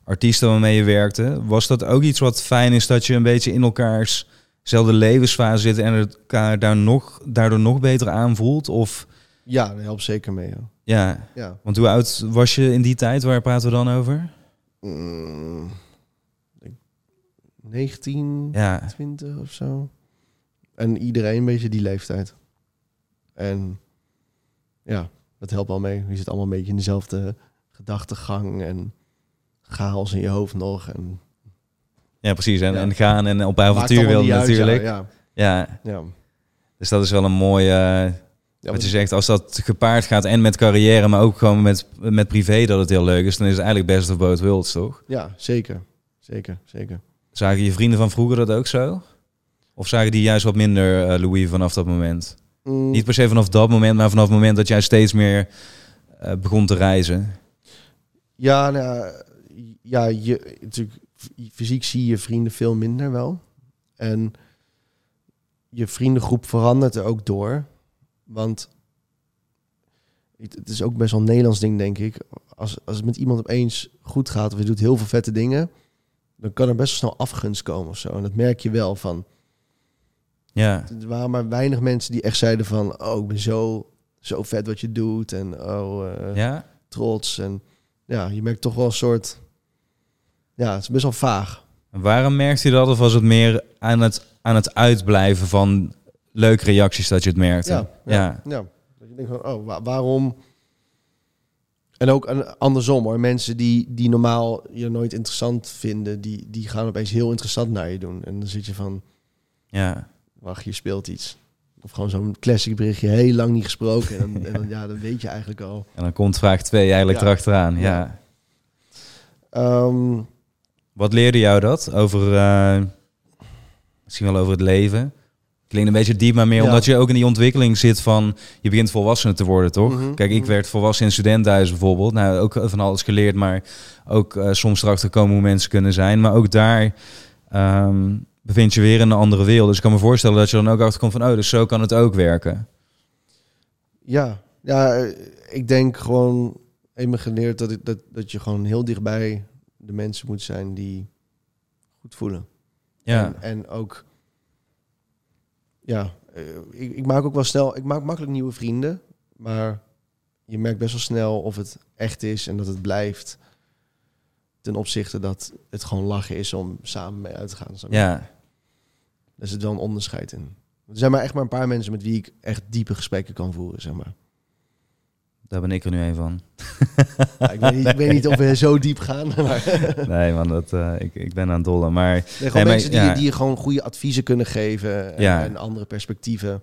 artiesten waarmee je werkte. Was dat ook iets wat fijn is dat je een beetje in elkaars zelfde levensfase zit en elkaar daar nog, daardoor nog beter aanvoelt? Of Ja, dat helpt zeker mee. joh. ja, Ja. want hoe oud was je in die tijd? Waar praten we dan over? Mm, ik- 19, Ja, 20 of zo. En iedereen een beetje die leeftijd. En ja, dat helpt al mee. Je zit allemaal een beetje in dezelfde gedachtegang en chaos in je hoofd nog. En ja precies. En, Ja. en gaan en op avontuur wil uit, natuurlijk. Ja, Ja, ja, ja. dus dat is wel een mooie, Ja, Wat je zegt, als dat gepaard gaat en met carrière, maar ook gewoon met, met privé dat het heel leuk is, dan is het eigenlijk best of both worlds, toch? ja, zeker. Zeker, zeker. Zagen je vrienden van vroeger dat ook zo? Of zagen die juist wat minder eh, Louis vanaf dat moment? Mm, Niet per se vanaf dat moment, maar vanaf het moment dat jij steeds meer eh, begon te reizen. Ja, nou, ja, je, natuurlijk, fysiek zie je vrienden veel minder wel. En je vriendengroep verandert er ook door. Want het, het is ook best wel een Nederlands ding, denk ik. Als, als het met iemand opeens goed gaat of je doet heel veel vette dingen, dan kan er best wel snel afgunst komen of zo. En dat merk je wel van. Ja, Er waren maar weinig mensen die echt zeiden van, oh, ik ben zo, zo vet wat je doet. En oh, eh, ja? trots. En ja, je merkt toch wel een soort... Ja, het is best wel vaag. En Waarom merkte je dat? Of was het meer aan het, aan het uitblijven van leuke reacties dat je het merkte? Ja, ja. ja. Dat je denkt van, oh, wa- waarom... En ook an- andersom hoor. Mensen die, die normaal je nooit interessant vinden, die, die gaan opeens heel interessant naar je doen. En dan zit je van, ja. Wacht, je speelt iets. Of gewoon zo'n classic berichtje, heel lang niet gesproken. En dan, en dan, ja, dan weet je eigenlijk al. En dan komt vraag 2 eigenlijk Ja. erachteraan. Ja. Ja. Ehm, Wat leerde jou dat over, eh, misschien wel over het leven? Klinkt een beetje diep, maar meer Ja. omdat je ook in die ontwikkeling zit van, je begint volwassen te worden, toch? Mhm, Kijk, ik mhm. werd volwassen in studentenhuis bijvoorbeeld. Nou, ook van alles geleerd, maar ook eh, soms erachter komen hoe mensen kunnen zijn. Maar ook daar ehm, bevind je weer in een andere wereld. Dus ik kan me voorstellen dat je dan ook achterkomt van, oh, dus zo kan het ook werken. Ja, ja eh, ik denk gewoon eenmaal geleerd dat, ik, dat, dat je gewoon heel dichtbij de mensen moet zijn die goed voelen. Ja, En, en ook, ja, eh, ik, ik maak ook wel snel, ik maak makkelijk nieuwe vrienden, maar je merkt best wel snel of het echt is en dat het blijft. Ten opzichte dat het gewoon lachen is om samen mee uit te gaan. ja. Daar zit wel een onderscheid in. Er zijn maar echt maar een paar mensen met wie ik echt diepe gesprekken kan voeren, zeg maar. daar ben ik er nu een van. Ja, ik, weet niet, ik weet niet of we zo diep gaan. *laughs* Maar Nee, man, dat, eh, ik, ik ben aan het dollen. Maar nee, gewoon mensen die, ja. die je gewoon goede adviezen kunnen geven. En, Ja. en andere perspectieven.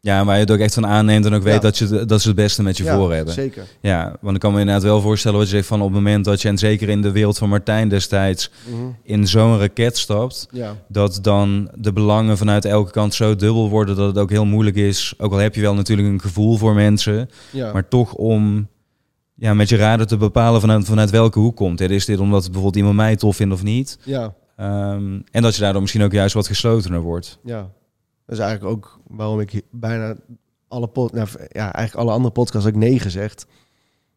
Ja, waar je het ook echt van aanneemt en ook weet Ja. dat, je, dat ze het beste met je Ja, voor hebben. Zeker. Ja, want ik kan me inderdaad wel voorstellen wat je zegt van op het moment dat je, en zeker in de wereld van Martijn destijds, Mhm. in zo'n raket stapt, Ja. dat dan de belangen vanuit elke kant zo dubbel worden dat het ook heel moeilijk is. Ook al heb je wel natuurlijk een gevoel voor mensen, maar toch om ja, met je raden te bepalen vanuit, vanuit welke hoek komt. het. Is dit omdat bijvoorbeeld iemand mij tof vindt of niet? ja. Ehm, en dat je daardoor misschien ook juist wat geslotener wordt. Ja. Dat is eigenlijk ook waarom ik bijna alle pod, nou, ja, eigenlijk alle andere podcasts ook nee gezegd.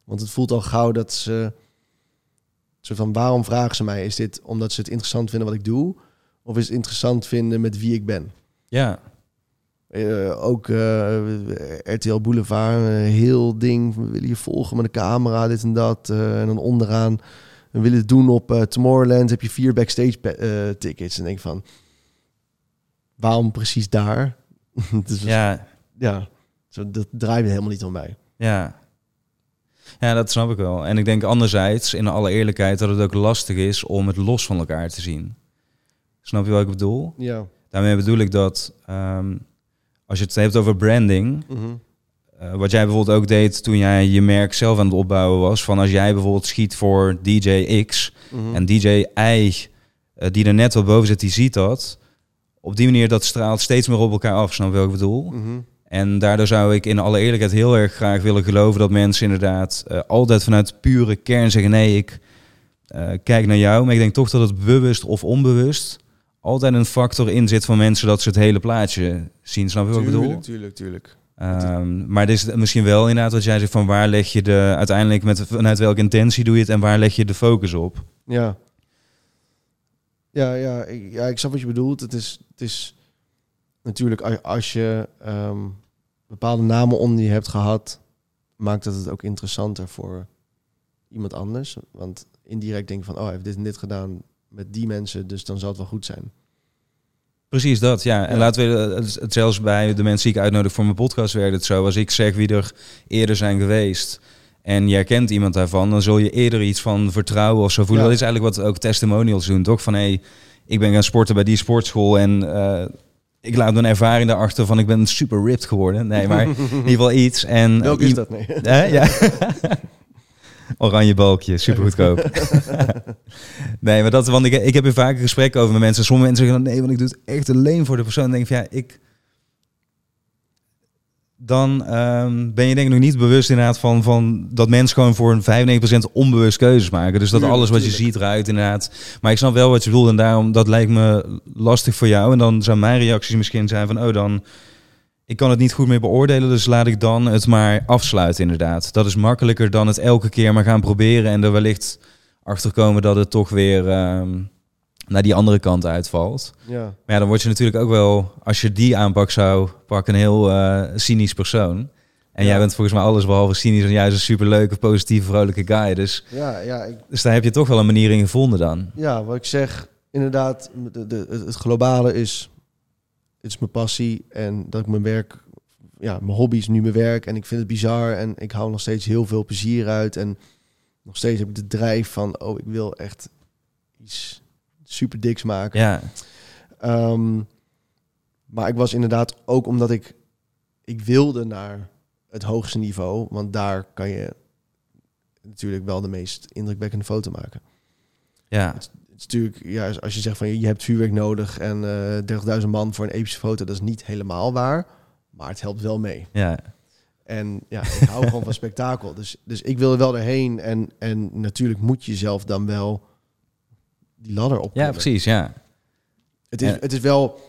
Want het voelt al gauw dat ze soort van waarom vragen ze mij? Is dit omdat ze het interessant vinden wat ik doe, of is het interessant vinden met wie ik ben? Ja, Eh, ook eh, RTL Boulevard, heel ding. We willen je volgen met een camera, dit en dat. eh, en dan onderaan, we willen het doen op Tomorrowland. Heb je vier backstage tickets. En denk van, waarom precies daar? *laughs* dus, ja. ja, zo, dat draait helemaal niet om mij. Ja. Ja, dat snap ik wel. En ik denk anderzijds, in alle eerlijkheid, dat het ook lastig is om het los van elkaar te zien. Snap je wat ik bedoel? Ja. Daarmee bedoel ik dat ehm, als je het hebt over branding, Mhm. eh, wat jij bijvoorbeeld ook deed toen jij je merk zelf aan het opbouwen was, van als jij bijvoorbeeld schiet voor DJ X Mhm. en DJ Y, eh, die er net wat boven zit, die ziet dat. Op die manier, dat straalt steeds meer op elkaar af, snap je wat ik bedoel? Mhm. En daardoor zou ik in alle eerlijkheid heel erg graag willen geloven dat mensen inderdaad eh, altijd vanuit pure kern zeggen: nee, ik eh, kijk naar jou. Maar ik denk toch dat het bewust of onbewust altijd een factor in zit van mensen dat ze het hele plaatje zien. Snap je wat ik bedoel? Tuurlijk, tuurlijk, tuurlijk. Ehm, maar dit is misschien wel inderdaad wat jij zegt van waar leg je de uiteindelijk met vanuit welke intentie doe je het en waar leg je de focus op? Ja. Ja, ja, ik, ja, ik snap wat je bedoelt. Het is, het is natuurlijk als je ehm, bepaalde namen onder je hebt gehad, maakt dat het ook interessanter voor iemand anders. Want indirect denk je van, oh, hij heeft dit en dit gedaan met die mensen, dus dan zal het wel goed zijn. Precies dat, ja. En Ja. laten we eh, het, zelfs bij de mensen die ik uitnodig voor mijn podcast werkt het zo. Als ik zeg wie er eerder zijn geweest en jij kent iemand daarvan, dan zul je eerder iets van vertrouwen of zo voelen. Ja. Dat is eigenlijk wat ook testimonials doen, toch? Van hé, hey, ik ben gaan sporten bij die sportschool en eh, ik laat mijn ervaring daarachter van ik ben super ripped geworden. Nee, maar *laughs* in ieder geval iets. En, Welke is dat? Nee. Ja. *laughs* Oranje balkje, super goedkoop. *laughs* nee, maar dat, want ik, ik heb hier vaak gesprekken over met mensen. Sommige mensen zeggen dan, nee, want ik doe het echt alleen voor de persoon. Dan denk ik van, ja, ik... Dan ehm, ben je denk ik nog niet bewust inderdaad van, van dat mensen gewoon voor een 95% onbewust keuzes maken. Dus dat alles wat je ziet eruit inderdaad. Maar ik snap wel wat je bedoelt en daarom, dat lijkt me lastig voor jou. En dan zou mijn reacties misschien zijn van, oh dan... Ik kan het niet goed meer beoordelen, dus laat ik dan het maar afsluiten inderdaad. Dat is makkelijker dan het elke keer maar gaan proberen en er wellicht achter komen dat het toch weer ehm, naar die andere kant uitvalt. Ja. Maar ja, dan word je natuurlijk ook wel, als je die aanpak zou pakken, een heel eh, cynisch persoon. En Ja. jij bent volgens mij alles behalve cynisch en juist een superleuke, positieve, vrolijke guy. Dus, Ja, ja, ik, dus daar heb je toch wel een manier in gevonden dan. ja, wat ik zeg, inderdaad, de, de, het het globale is, het is mijn passie en dat ik mijn werk, ja, mijn hobby is nu mijn werk en ik vind het bizar en ik hou nog steeds heel veel plezier uit en nog steeds heb ik de drijf van, oh, ik wil echt iets super diks maken. Ja, Ehm, maar ik was inderdaad ook omdat ik, ik wilde naar het hoogste niveau, want daar kan je natuurlijk wel de meest indrukwekkende foto maken. ja, Het is natuurlijk, ja, als je zegt van je hebt vuurwerk nodig en eh 30.000 man voor een epische foto, dat is niet helemaal waar, maar het helpt wel mee. ja. En ja, ik hou gewoon van *laughs* spektakel. Dus, dus ik wil er wel doorheen en, en natuurlijk moet je zelf dan wel die ladder op. Ja, precies, ja. Het is, Ja. het is wel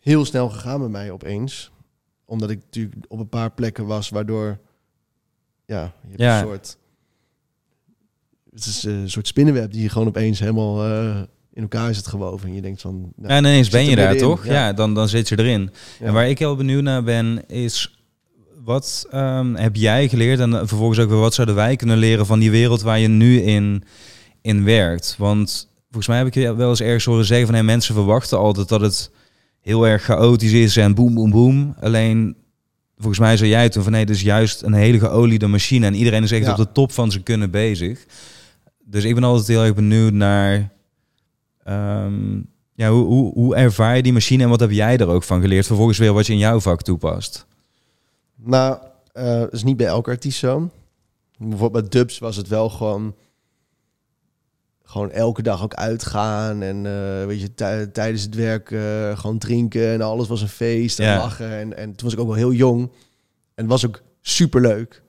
heel snel gegaan bij mij opeens. Omdat ik natuurlijk op een paar plekken was waardoor... Ja, je hebt Ja. een soort... Het is eh, een soort spinnenweb die je gewoon opeens helemaal eh, in elkaar is gewoven. En je denkt van... Nou, Ja, en ineens zit ben je daar toch? ja. Ja, dan, dan zit je erin. En waar ik heel benieuwd naar ben, is wat ehm, heb jij geleerd en vervolgens ook weer wat zouden wij kunnen leren van die wereld waar je nu in, in werkt? Want volgens mij heb ik je wel eens ergens horen zeggen van hey, mensen verwachten altijd dat het heel erg chaotisch is en boem, boem, boem. Alleen volgens mij zei jij toen van nee, dit is juist een hele geoliede machine en iedereen is echt Ja. op de top van zijn kunnen bezig. Dus ik ben altijd heel erg benieuwd naar ehm, ja, hoe, hoe, hoe ervaar je die machine en wat heb jij er ook van geleerd? Vervolgens weer wat je in jouw vak toepast. Nou, dat is niet bij elke artiest zo. Bijvoorbeeld bij Dubs was het wel gewoon... Gewoon elke dag ook uitgaan en eh, weet je, tij- tijdens het werk eh, gewoon drinken en alles was een feest en Ja. lachen. En, en toen was ik ook wel heel jong en het was ook super leuk.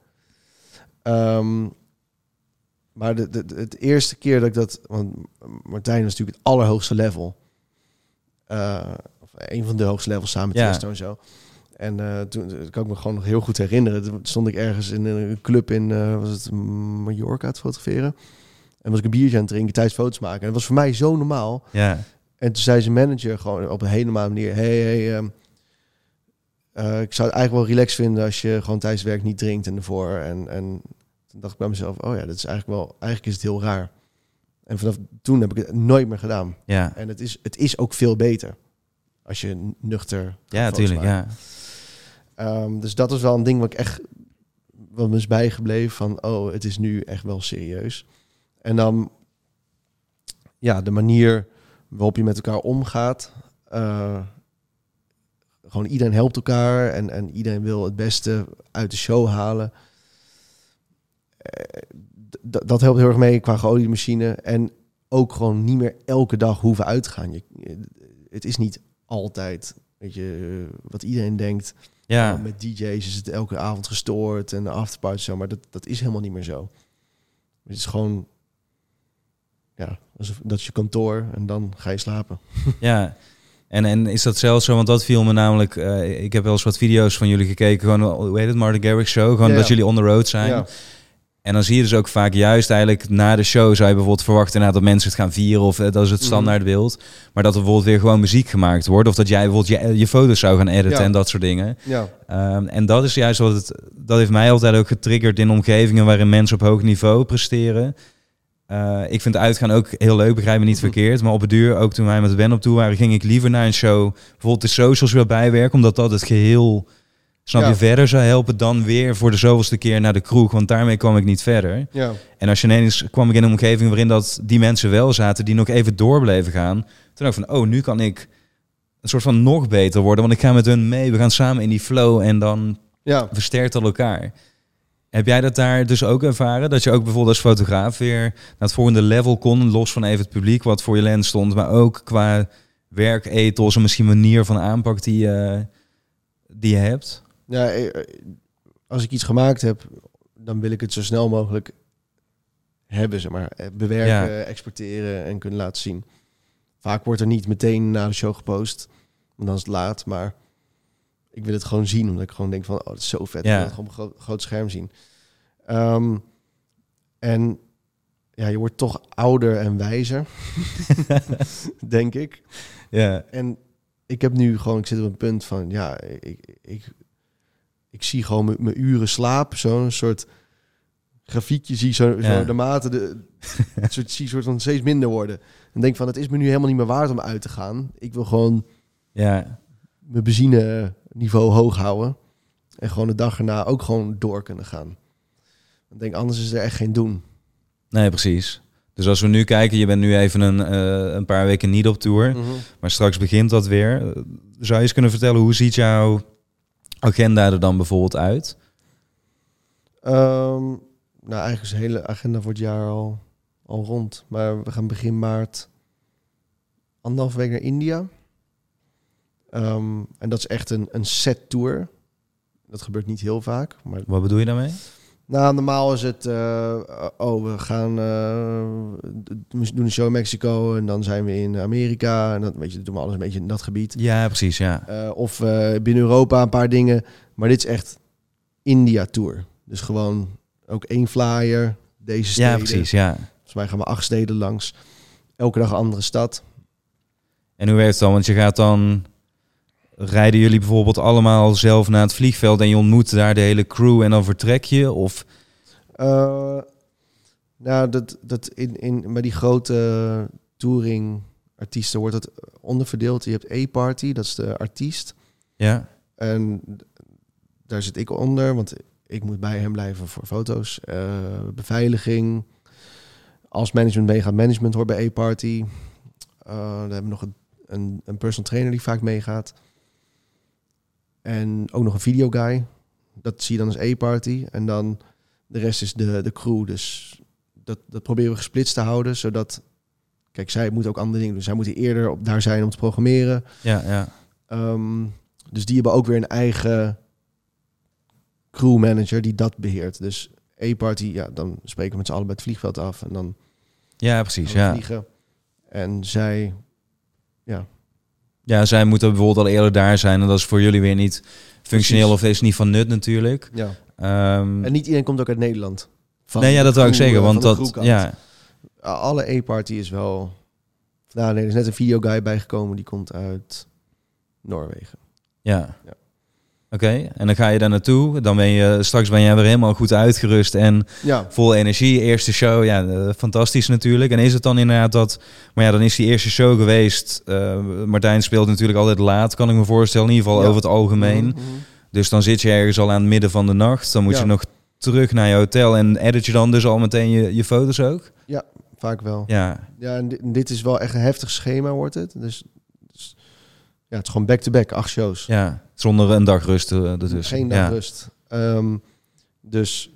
maar de, de, het eerste keer dat ik dat, want Martijn was natuurlijk het allerhoogste level, Eh, of een van de hoogste levels samen met Ja. En zo. En toen kan ik me gewoon nog heel goed herinneren. Toen stond ik ergens in een club in, was het Mallorca te fotograferen. En was ik een biertje aan het drinken tijdens foto's maken. En dat was voor mij zo normaal. Ja, En toen zei zijn manager gewoon op een hele normale manier... Hey, hey, ehm, eh, ik zou het eigenlijk wel relaxed vinden als je gewoon tijdens werk niet drinkt en ervoor. En, en toen dacht ik bij mezelf, oh ja, dat is eigenlijk wel... Eigenlijk is het heel raar. En vanaf toen heb ik het nooit meer gedaan. ja, En het is, het is ook veel beter als je nuchter ja, natuurlijk. Ja. Ehm, dus dat is wel een ding wat ik echt wat me is bijgebleven van oh, het is nu echt wel serieus. En dan ja, de manier waarop je met elkaar omgaat. eh, gewoon iedereen helpt elkaar en, en iedereen wil het beste uit de show halen. Eh, dat helpt heel erg mee qua geoliede machine. En ook gewoon niet meer elke dag hoeven uit te gaan. Je, het is niet altijd, weet je, eh, wat iedereen denkt. Ja. Nou, met DJ's is het elke avond gestoord en de afterparty zo, maar dat, dat is helemaal niet meer zo. Het is gewoon, ja, dat is je kantoor en dan ga je slapen. *laughs* Ja. En, en is dat zelfs zo? Want dat viel me namelijk... eh, ik heb wel eens wat video's van jullie gekeken. Gewoon, hoe heet het? Martin Garrix Show. Gewoon Ja, dat jullie on the road zijn. Ja, En dan zie je dus ook vaak juist eigenlijk na de show... zou je bijvoorbeeld verwachten inderdaad dat mensen het gaan vieren... of eh, dat is het Mhm. standaard beeld. Maar dat er bijvoorbeeld weer gewoon muziek gemaakt wordt... of dat jij bijvoorbeeld je, je foto's zou gaan editen Ja. en dat soort dingen. ja, Ehm, en dat is juist wat het... Dat heeft mij altijd ook getriggerd in omgevingen... waarin mensen op hoog niveau presteren... Eh, ik vind uitgaan ook heel leuk, begrijp me niet Mhm. verkeerd. Maar op het duur, ook toen wij met Ben op toe waren, ging ik liever naar een show. Bijvoorbeeld de socials weer bijwerken, omdat dat het geheel, snap Ja. je, verder zou helpen dan weer voor de zoveelste keer naar de kroeg. Want daarmee kwam ik niet verder. ja, En als je ineens kwam ik in een omgeving waarin dat die mensen wel zaten, die nog even door bleven gaan. Toen dacht ik van, oh, nu kan ik een soort van nog beter worden. Want ik ga met hun mee, we gaan samen in die flow en dan Ja, versterkt dat elkaar. Heb jij dat daar dus ook ervaren? Dat je ook bijvoorbeeld als fotograaf weer naar het volgende level kon, los van even het publiek wat voor je lens stond, maar ook qua werkethos en misschien manier van aanpak die, je die je hebt? ja eh, als ik iets gemaakt heb, dan wil ik het zo snel mogelijk hebben, zeg maar. Eh, Bewerken, Ja. exporteren en kunnen laten zien. Vaak wordt er niet meteen na de show gepost, want dan is het laat. Maar ik wil het gewoon zien, omdat ik gewoon denk van, oh, dat is zo vet. Ja. Ik wil het gewoon op een groot, groot scherm zien. Ehm, en ja, je wordt toch ouder en wijzer, *laughs* denk ik. Ja, En ik heb nu gewoon, ik zit op een punt van, ja, ik, ik, ik zie gewoon mijn- uren slaap, zo'n soort grafiekje zie zo, Ja. zo de mate, de, soort, zie soort van steeds minder worden. En denk van, het is me nu helemaal niet meer waard om uit te gaan. Ik wil gewoon ja, mijn benzine niveau hoog houden. En gewoon de dag erna ook gewoon door kunnen gaan. Ik denk, anders is er echt geen doen. nee, precies. Dus als we nu kijken, je bent nu even een, eh, een paar weken niet op tour, maar straks begint dat weer. Zou je eens kunnen vertellen, hoe ziet jouw agenda er dan bijvoorbeeld uit? Ehm, nou, eigenlijk is de hele agenda voor het jaar al, al rond. Maar we gaan begin maart anderhalve week naar India. Ehm, en dat is echt een, een set tour. Dat gebeurt niet heel vaak. Maar Wat bedoel je daarmee? nou, normaal is het... eh, oh, we gaan... we doen een show in Mexico en dan zijn we in Amerika. En dan weet je, doen we alles een beetje in dat gebied. Ja, precies, ja. Eh, of binnen Europa een paar dingen. Maar dit is echt India-tour. Dus gewoon ook één flyer, deze steden. Ja, precies, ja. Volgens mij gaan we acht steden langs. Elke dag een andere stad. En hoe werkt het dan? Want je gaat dan... Rijden jullie bijvoorbeeld allemaal zelf naar het vliegveld en je ontmoet daar de hele crew en dan vertrek je? Of Eh, nou, dat, dat in, in, bij die grote touring-artiesten wordt het onderverdeeld. Je hebt A-Party, dat is de artiest. ja? En daar zit ik onder, want ik moet bij hem blijven voor foto's. eh, beveiliging. Als management meegaat, management hoort bij A-Party. Eh dan hebben we nog een, een, een personal trainer die vaak meegaat. En ook nog een videoguy. Dat zie je dan als A-Party. En dan de rest is de, de crew. Dus dat, dat proberen we gesplitst te houden, zodat... Kijk, zij moet ook andere dingen doen. Zij moeten eerder op, daar zijn om te programmeren. Ja, ja. Ehm, dus die hebben ook weer een eigen crew manager die dat beheert. Dus A-party, ja, dan spreken we met z'n allen bij het vliegveld af en dan Ja, precies, ja. vliegen. En zij, Ja, zij moeten bijvoorbeeld al eerder daar zijn en dat is voor jullie weer niet functioneel Precies. of is niet van nut natuurlijk. ja. Ehm, En niet iedereen komt ook uit Nederland. Van nee, ja, dat wou ik zeggen, want dat, ja, Alle A-party is wel... Nou, nee, er is net een videoguy bijgekomen, die komt uit Noorwegen. ja. Ja. Oké, en dan ga je daar naartoe. Dan ben je straks ben jij weer helemaal goed uitgerust en Ja, vol energie. Eerste show, ja, eh, fantastisch natuurlijk. En is het dan inderdaad dat, maar ja, dan is die eerste show geweest. Eh, Martijn speelt natuurlijk altijd laat, kan ik me voorstellen, in ieder geval Ja. over het algemeen. Mhm, mhm. Dus dan zit je ergens al aan het midden van de nacht. Dan moet Ja. je nog terug naar je hotel en edit je dan dus al meteen je, je foto's ook? Vaak wel. Ja, Ja, en di- dit is wel echt een heftig schema, wordt het. Dus ja, het is gewoon back-to-back, acht shows. ja. zonder een dag rust ertussen. Geen dag ja. rust. Ehm, dus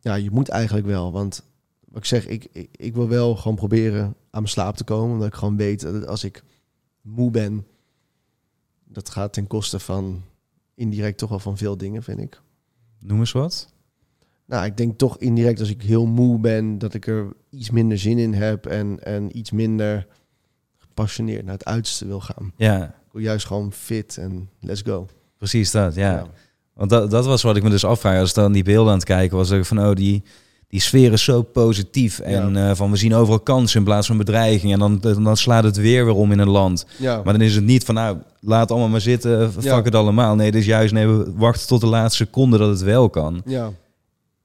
ja, je moet eigenlijk wel. Want wat ik zeg, ik, ik, ik wil wel gewoon proberen aan mijn slaap te komen. Omdat ik gewoon weet dat als ik moe ben, dat gaat ten koste van indirect toch wel van veel dingen, vind ik. Noem eens wat. Nou, ik denk toch indirect als ik heel moe ben, dat ik er iets minder zin in heb en, en iets minder gepassioneerd naar het uiterste wil gaan. Ja, Ik wil juist gewoon fit en let's go. precies dat. Ja. Want dat, dat was wat ik me dus afvraag. Als ik dan die beelden aan het kijken was, ik van oh, die, die sfeer is zo positief. En eh, van we zien overal kansen in plaats van bedreiging. En dan, dan slaat het weer weer om in een land. Ja, Maar dan is het niet van nou, laat allemaal maar zitten, fuck Ja. het allemaal. Nee, is juist, nee, we wachten tot de laatste seconde dat het wel kan. ja.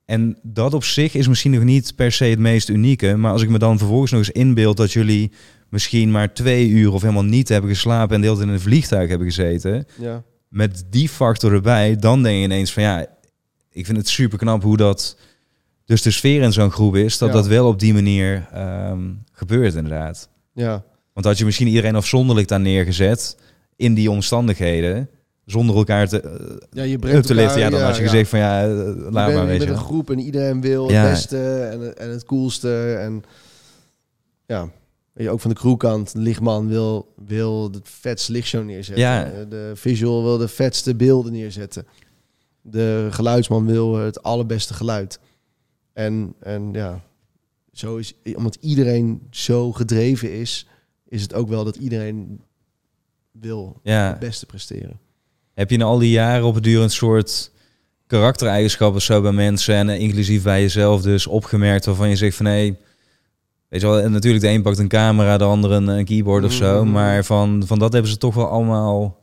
En dat op zich is misschien nog niet per se het meest unieke. Maar als ik me dan vervolgens nog eens inbeeld dat jullie misschien maar twee uur of helemaal niet hebben geslapen en deelt in een vliegtuig hebben gezeten. ja. Met die factor erbij, dan denk je ineens van ja, ik vind het super knap hoe dat dus de sfeer in zo'n groep is. Dat Ja. dat wel op die manier ehm, gebeurt inderdaad. ja. Want had je misschien iedereen afzonderlijk daar neergezet, in die omstandigheden, zonder elkaar te, eh, Ja, je brengt te liften. Ja, dan had je gezegd van ja, je laat maar, je weet bent je. een groep en iedereen wil Ja. het beste en, en het coolste. En ja, weet je, ook van de crewkant, de lichtman wil, wil het vetste lichtshow neerzetten. Ja. Eh, De visual wil de vetste beelden neerzetten. De geluidsman wil het allerbeste geluid. En, en ja, zo is, omdat iedereen zo gedreven is, is het ook wel dat iedereen wil Ja. het beste presteren. Heb je in al die jaren op het duur een soort karaktereigenschappen zo bij mensen en eh, inclusief bij jezelf dus opgemerkt waarvan je zegt van hé, weet je wel, en natuurlijk de een pakt een camera, de ander een, een keyboard of zo, Mhm. maar van, van dat hebben ze toch wel allemaal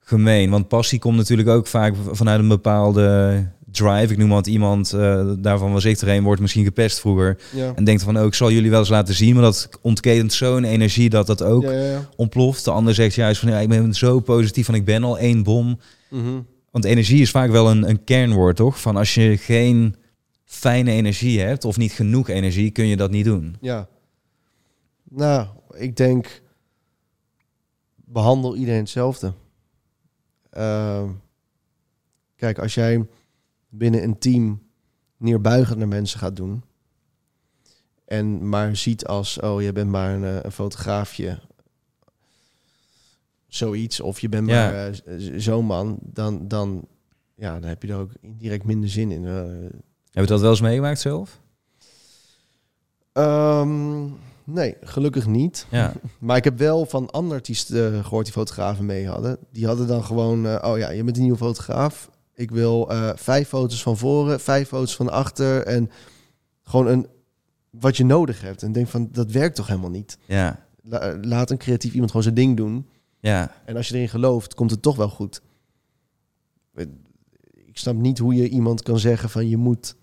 gemeen. Want passie komt natuurlijk ook vaak vanuit een bepaalde drive. Ik noem wat iemand, eh, daarvan was ik er een, wordt misschien gepest vroeger. Ja. En denkt van, oh, ik zal jullie wel eens laten zien, maar dat ontketent zo'n energie dat dat ook ja, ja, ja. ontploft. De ander zegt juist van, ja, ik ben zo positief van, ik ben al één bom. Mhm. Want energie is vaak wel een, een kernwoord, toch? Van als je geen fijne energie hebt of niet genoeg energie, kun je dat niet doen. Ja. Nou, ik denk, behandel iedereen hetzelfde. Ehm, kijk, als jij binnen een team neerbuigend naar mensen gaat doen en maar ziet als, oh, je bent maar een, eh, een fotograafje, zoiets, of je bent Ja. maar eh, zo'n man, dan, dan, ja, dan heb je er ook indirect minder zin in. Eh, Heb je dat wel eens meegemaakt zelf? Ehm, nee, gelukkig niet. Ja. *laughs* Maar ik heb wel van andere artiesten eh, gehoord die fotografen mee hadden. Die hadden dan gewoon, eh, oh ja, je bent een nieuwe fotograaf. Ik wil eh, vijf foto's van voren, vijf foto's van achter. En gewoon een, wat je nodig hebt. En denk van, dat werkt toch helemaal niet. Ja. La- laat een creatief iemand gewoon zijn ding doen. Ja. En als je erin gelooft, komt het toch wel goed. Ik snap niet hoe je iemand kan zeggen van, je moet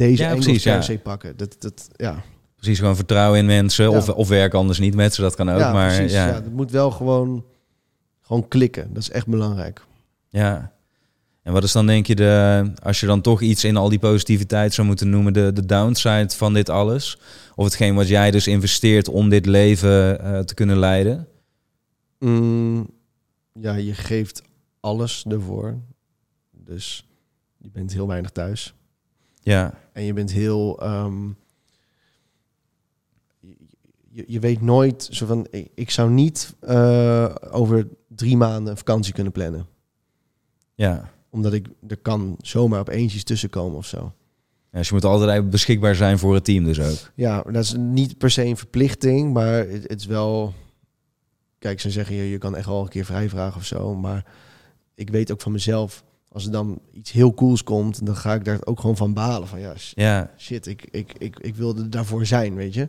deze Ja, ja, precies, ja. per se pakken. Dat, dat, ja. Precies, gewoon vertrouwen in mensen. Ja. Of, of werk anders niet met ze, dat kan ook. ja, maar precies. ja. Ja. ja. het moet wel gewoon, gewoon klikken. Dat is echt belangrijk. En wat is dan denk je de, als je dan toch iets in al die positiviteit zou moeten noemen, de, de downside van dit alles? Of hetgeen wat jij dus investeert om dit leven eh, te kunnen leiden? Mm, ja, je geeft alles ervoor. Dus je bent heel weinig thuis. Ja, En je bent heel... ehm, je, je, weet nooit... Zo van, ik, ik zou niet eh, over drie maanden vakantie kunnen plannen. ja. Omdat ik... Er kan zomaar opeens iets tussenkomen of zo. Ja, dus je moet altijd beschikbaar zijn voor het team dus ook. Ja, dat is niet per se een verplichting, maar het, het is wel. Kijk, ze zeggen je, je kan echt wel een keer vrij vragen of zo. Maar ik weet ook van mezelf, als er dan iets heel cools komt, dan ga ik daar ook gewoon van balen. Van ja, Ja. shit, ik, ik, ik, ik wilde daarvoor zijn, weet je.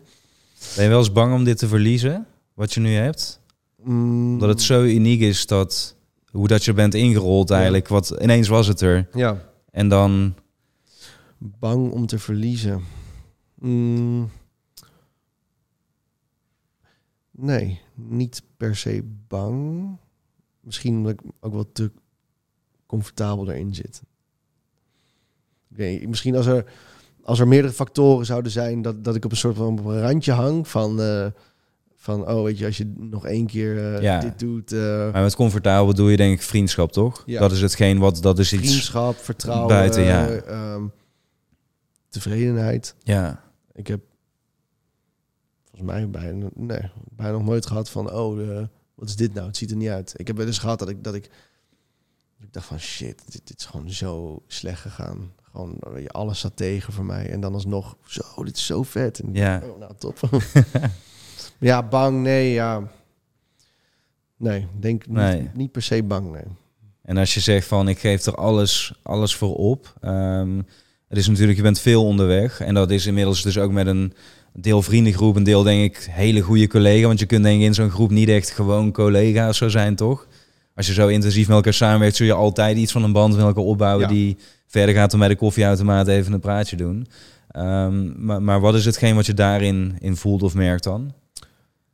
Ben je wel eens bang om dit te verliezen, wat je nu hebt? Mm, Dat het zo uniek is dat, hoe dat je bent ingerold Ja. eigenlijk. Wat, ineens was het er. Ja, En dan, bang om te verliezen. Mm, nee, niet per se bang. Misschien omdat ik ook wel te comfortabel erin zit. Misschien als er, als er meerdere factoren zouden zijn dat, dat ik op een soort van randje hang van, eh, van oh weet je, als je nog één keer eh, Ja. dit doet, eh, maar met comfortabel bedoel je denk ik vriendschap, toch? Ja. Dat is hetgeen wat, dat is iets... vriendschap, vertrouwen, buiten, ja. ehm, tevredenheid. Ja, Ik heb volgens mij bijna, nee, bijna nog nooit gehad van, oh, wat is dit nou? Het ziet er niet uit. Ik heb wel eens gehad dat ik, dat ik, ik dacht van, shit, dit, dit is gewoon zo slecht gegaan. Gewoon, je, alles zat tegen voor mij. En dan alsnog, zo, dit is zo vet. En, Ja. Oh, nou, top. *laughs* ja, bang, nee, ja. Nee, denk niet, Nee. niet per se bang, nee. En als je zegt van ik geef er alles, alles voor op. ehm, het is natuurlijk, je bent veel onderweg. En dat is inmiddels dus ook met een deel vriendengroep, een deel denk ik hele goede collega. Want je kunt denk ik in zo'n groep niet echt gewoon collega's zo zijn, toch? Als je zo intensief met elkaar samenwerkt, zul je altijd iets van een band met elkaar opbouwen Ja. die verder gaat dan bij de koffieautomaat even een praatje doen. Ehm, maar, maar wat is hetgeen wat je daarin in voelt of merkt dan?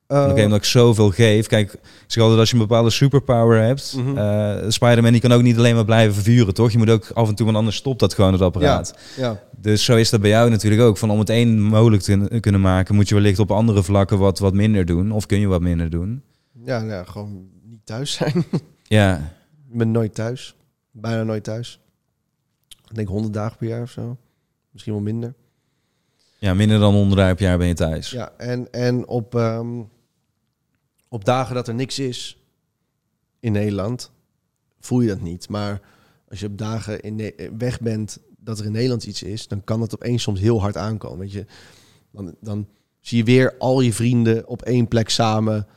Oké, Eh, omdat ik zoveel geef. Kijk, ik zeg altijd als je een bepaalde superpower hebt. Mhm. eh, Spider-Man die kan ook niet alleen maar blijven vervuren, toch? Je moet ook af en toe, want anders stopt dat gewoon het apparaat. ja, Dus zo is dat bij jou natuurlijk ook. Van om het één mogelijk te kunnen maken, moet je wellicht op andere vlakken wat, wat minder doen. Of kun je wat minder doen. Ja, nou, gewoon thuis zijn. *laughs* Ja, ik ben nooit thuis. Bijna nooit thuis. Ik denk 100 dagen per jaar of zo. Misschien wel minder. ja minder dan 100 dagen per jaar ben je thuis. Ja, en, en op, ehm, op dagen dat er niks is in Nederland, voel je dat niet. Maar als je op dagen in Ne- weg bent dat er in Nederland iets is, dan kan dat opeens soms heel hard aankomen. Weet je? Dan, dan zie je weer al je vrienden op één plek samen,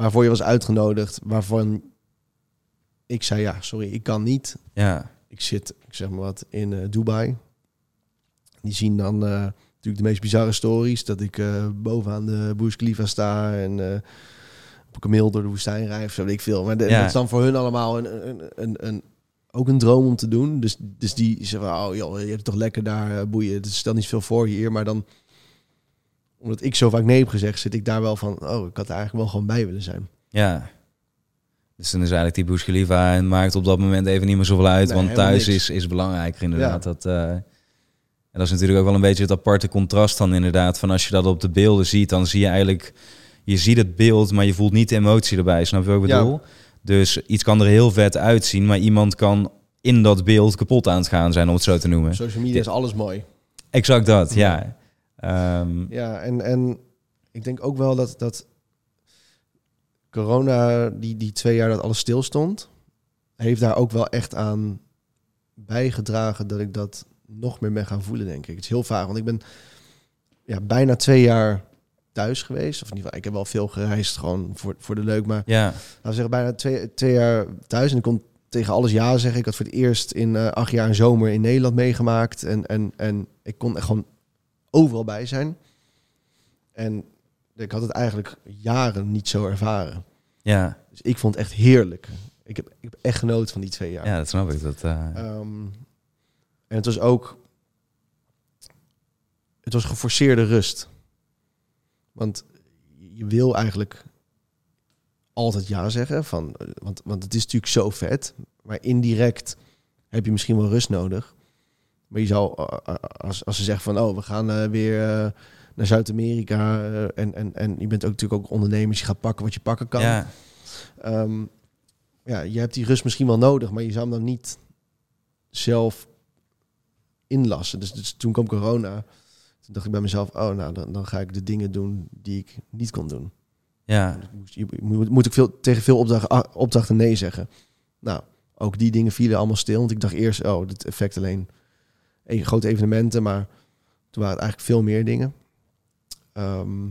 waarvoor je was uitgenodigd, waarvan ik zei, ja, sorry, ik kan niet. Ja, Ik zit, ik zeg maar wat, in eh, Dubai. Die zien dan eh, natuurlijk de meest bizarre stories. Dat ik eh, bovenaan de Burj Khalifa sta en op een kameel door de woestijn rijd of zo weet ik veel. Maar de- Ja. dat is dan voor hun allemaal een, een, een, een, ook een droom om te doen. Dus, dus die zeggen, oh joh, je hebt het toch lekker daar boeien. Het stelt niet veel voor hier, maar dan omdat ik zo vaak nee heb gezegd, zit ik daar wel van, oh, ik had er eigenlijk wel gewoon bij willen zijn. ja. Dus dan is eigenlijk die Burj Khalifa en maakt op dat moment even niet meer zoveel uit, Nee, want thuis niks. is, is belangrijker inderdaad. Dat, eh, en dat is natuurlijk ook wel een beetje het aparte contrast dan inderdaad, van als je dat op de beelden ziet, dan zie je eigenlijk, je ziet het beeld, maar je voelt niet de emotie erbij, snap je wat ik Ja. bedoel? Dus iets kan er heel vet uitzien, maar iemand kan in dat beeld kapot aan het gaan zijn, om het zo te noemen. Social media is alles mooi. Exact dat, ja. Ehm, Ja, en, en ik denk ook wel dat, dat corona, die, die twee jaar dat alles stilstond, heeft daar ook wel echt aan bijgedragen dat ik dat nog meer ben gaan voelen, denk ik. Het is heel vaag, want ik ben ja, bijna twee jaar thuis geweest. Of in ieder geval, ik heb wel veel gereisd, gewoon voor, voor de leuk. Maar ja, laten we zeggen, bijna twee, twee jaar thuis. En ik kon tegen alles ja zeggen. Ik had voor het eerst in eh, acht jaar een zomer in Nederland meegemaakt. En, en, en ik kon echt gewoon overal bij zijn. En ik had het eigenlijk jaren niet zo ervaren. ja, Dus ik vond het echt heerlijk. Ik heb, ik heb echt genoten van die twee jaar. ja, dat snap ik. Dat, eh, Ehm, en het was ook... Het was geforceerde rust. Want je wil eigenlijk altijd ja zeggen. Van, eh, want, want het is natuurlijk zo vet. Maar indirect heb je misschien wel rust nodig. Maar je zou, eh, eh, als, als ze zeggen van... Oh, we gaan eh, weer eh, naar Zuid-Amerika. eh, en, en, en je bent ook natuurlijk ook ondernemers. Je gaat pakken wat je pakken kan. ja, Ehm, ja, je hebt die rust misschien wel nodig, maar je zou hem dan niet zelf inlassen. Dus, dus toen kwam corona. Toen dacht ik bij mezelf, oh, nou, dan, dan ga ik de dingen doen die ik niet kon doen. ja, je, moet, moet ik veel, tegen veel opdrachten, ah, opdrachten nee zeggen. Nou, ook die dingen vielen allemaal stil. Want ik dacht eerst, oh, dit effect alleen grote evenementen. Maar toen waren het eigenlijk veel meer dingen. Ehm,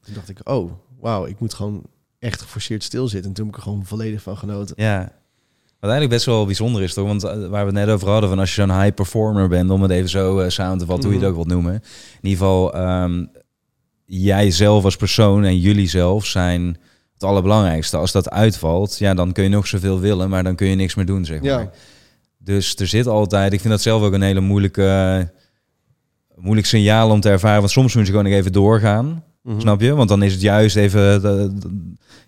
toen dacht ik, oh, wauw, ik moet gewoon echt geforceerd stilzitten. En toen heb ik er gewoon volledig van genoten. ja. Wat eigenlijk best wel bijzonder is, toch? Want eh, waar we het net over hadden, van als je zo'n high performer bent, om het even zo eh, samen te vatten, hoe je het Mhm. ook wilt noemen. In ieder geval, ehm, jij zelf als persoon en jullie zelf zijn het allerbelangrijkste. Als dat uitvalt, ja, dan kun je nog zoveel willen, maar dan kun je niks meer doen, zeg maar. Ja. Dus er zit altijd, ik vind dat zelf ook een hele moeilijke, moeilijk signaal om te ervaren. Want soms moet je gewoon nog even doorgaan. Mhm. Snap je? Want dan is het juist even.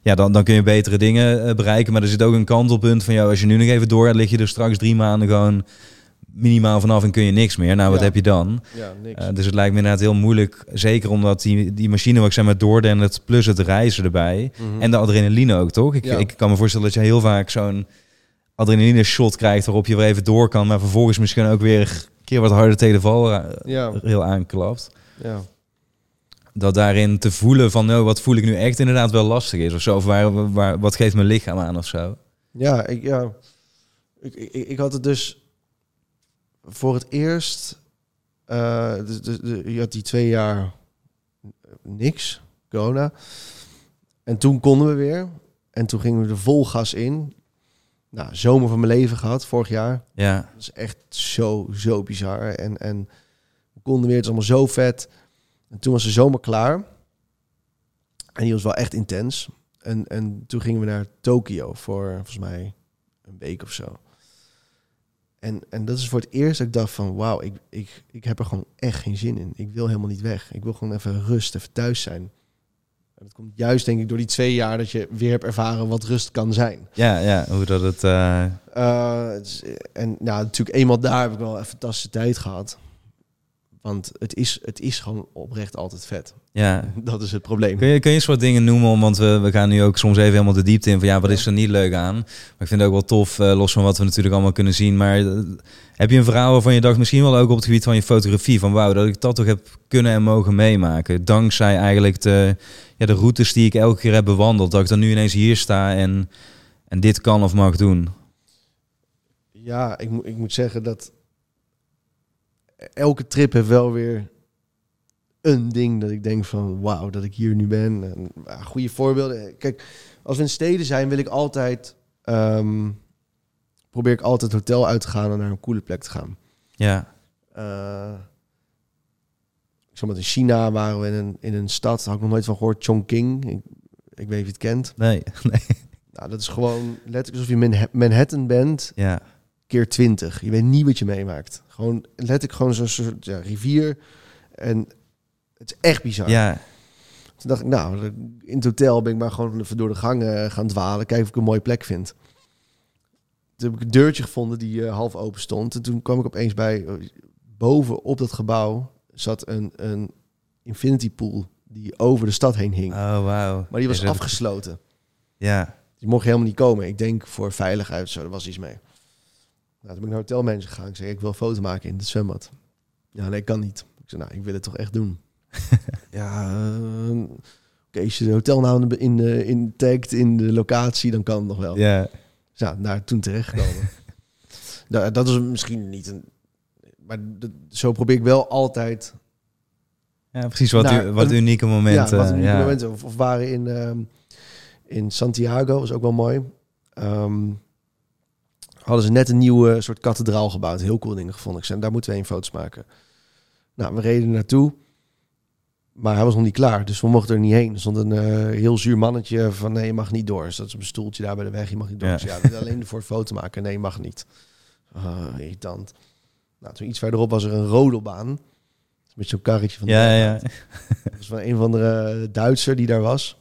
ja, dan, dan kun je betere dingen eh, bereiken. Maar er zit ook een kantelpunt van jou. Als je nu nog even door, lig je er straks drie maanden gewoon minimaal vanaf en kun je niks meer. Nou, wat Ja. heb je dan? Ja, niks. Eh, dus het lijkt me inderdaad heel moeilijk. Zeker omdat die, die machine, wat ik zeg maar, doordendert plus het reizen erbij. Mhm. En de adrenaline ook, toch? Ik, Ja. ik kan me voorstellen dat je heel vaak zo'n adrenaline shot krijgt waarop je weer even door kan. Maar vervolgens misschien ook weer een keer wat harder tegen de val ja, heel aanklapt ja. dat daarin te voelen van, nou, wat voel ik nu echt inderdaad wel lastig is of zo. Of waar, waar, wat geeft mijn lichaam aan of zo. Ja, ik, ja. Ik, ik, ik had het dus voor het eerst. eh, dus, dus je had die twee jaar niks, corona. En toen konden we weer. En toen gingen we er vol gas in. Nou, zomer van mijn leven gehad, vorig jaar. Ja, Dat is echt zo, zo bizar. En, en we konden weer, het is allemaal zo vet. En toen was de zomer klaar. En die was wel echt intens. En, en toen gingen we naar Tokio voor volgens mij een week of zo. En, en dat is voor het eerst dat ik dacht van... wauw, ik, ik, ik heb er gewoon echt geen zin in. Ik wil helemaal niet weg. Ik wil gewoon even rust, even thuis zijn. En dat komt juist denk ik door die twee jaar... dat je weer hebt ervaren wat rust kan zijn. ja, ja hoe dat het... eh, Uh, is- en nou, natuurlijk eenmaal daar heb ik wel een fantastische tijd gehad. Want het is, het is gewoon oprecht altijd vet. Ja. *laughs* Dat is het probleem. Kun je, kun je wat dingen noemen? Want we, we gaan nu ook soms even helemaal de diepte in van ja, wat is er niet leuk aan? Maar ik vind het ook wel tof, eh, los van wat we natuurlijk allemaal kunnen zien. Maar eh, heb je een verhaal waarvan je dacht, misschien wel ook op het gebied van je fotografie, van wauw, dat ik dat toch heb kunnen en mogen meemaken? Dankzij eigenlijk de, ja, de routes die ik elke keer heb bewandeld, dat ik dan nu ineens hier sta en, en dit kan of mag doen. Ja, ik, moet- ik moet zeggen dat elke trip heeft wel weer een ding dat ik denk van wauw, dat ik hier nu ben. En, ja, goede voorbeelden. Kijk, als we in steden zijn, wil ik altijd ehm, probeer ik altijd hotel uit te gaan en naar een coole plek te gaan. Ja, Eh, ik zal met in China waren we in een, in een stad, daar had ik nog nooit van gehoord, Chongqing. Ik, ik weet niet of je het kent. nee, *laughs* nee. Nou, dat is gewoon letterlijk alsof je in Manha- Manhattan bent, Ja, keer 20. Je weet niet wat je meemaakt. Gewoon letterlijk gewoon zo'n soort ja, rivier. En het is echt bizar. ja, Toen dacht ik, nou, in het hotel ben ik maar gewoon even door de gangen gaan dwalen. Kijken of ik een mooie plek vind. Toen heb ik een deurtje gevonden die eh, half open stond. En toen kwam ik opeens bij, eh, boven op dat gebouw zat een, een infinity pool die over de stad heen hing. oh wauw. Maar die was afgesloten. Ja, Die mocht helemaal niet komen. Ik denk voor veiligheid, zo, er was iets mee. Nou, toen ben ik naar hotelmanager gegaan. Ik zei, ik wil een foto maken in het zwembad. Ja, nee, kan niet. Ik zei, nou, ik wil het toch echt doen. *laughs* ja, eh, oké, als je de hotelnaam in, in, in tagt in de locatie, dan kan het nog wel. ja, Dus ja, daar toen terechtgekomen. *laughs* Nou, dat is misschien niet een... Maar dat- zo probeer ik wel altijd... ja, precies. Wat, Naar u, wat een- unieke momenten. ja, wat ja. momenten. Of, of waren in, ehm, in Santiago, was ook wel mooi. Ehm, hadden ze net een nieuwe soort kathedraal gebouwd. Heel cool dingen gevonden. Ik zei, daar moeten we een foto's maken. Nou, we reden naartoe. Maar hij was nog niet klaar, dus we mochten er niet heen. Er stond een eh, heel zuur mannetje van nee, je mag niet door. Dus dat is een stoeltje daar bij de weg, je mag niet door. Ja. Dus ja, alleen voor foto maken. Nee, je mag niet. Ah, irritant. Nou, toen iets verderop was er een rodelbaan. Met zo'n karretje van de Ja, ja. dat was van een of andere Duitser die daar was.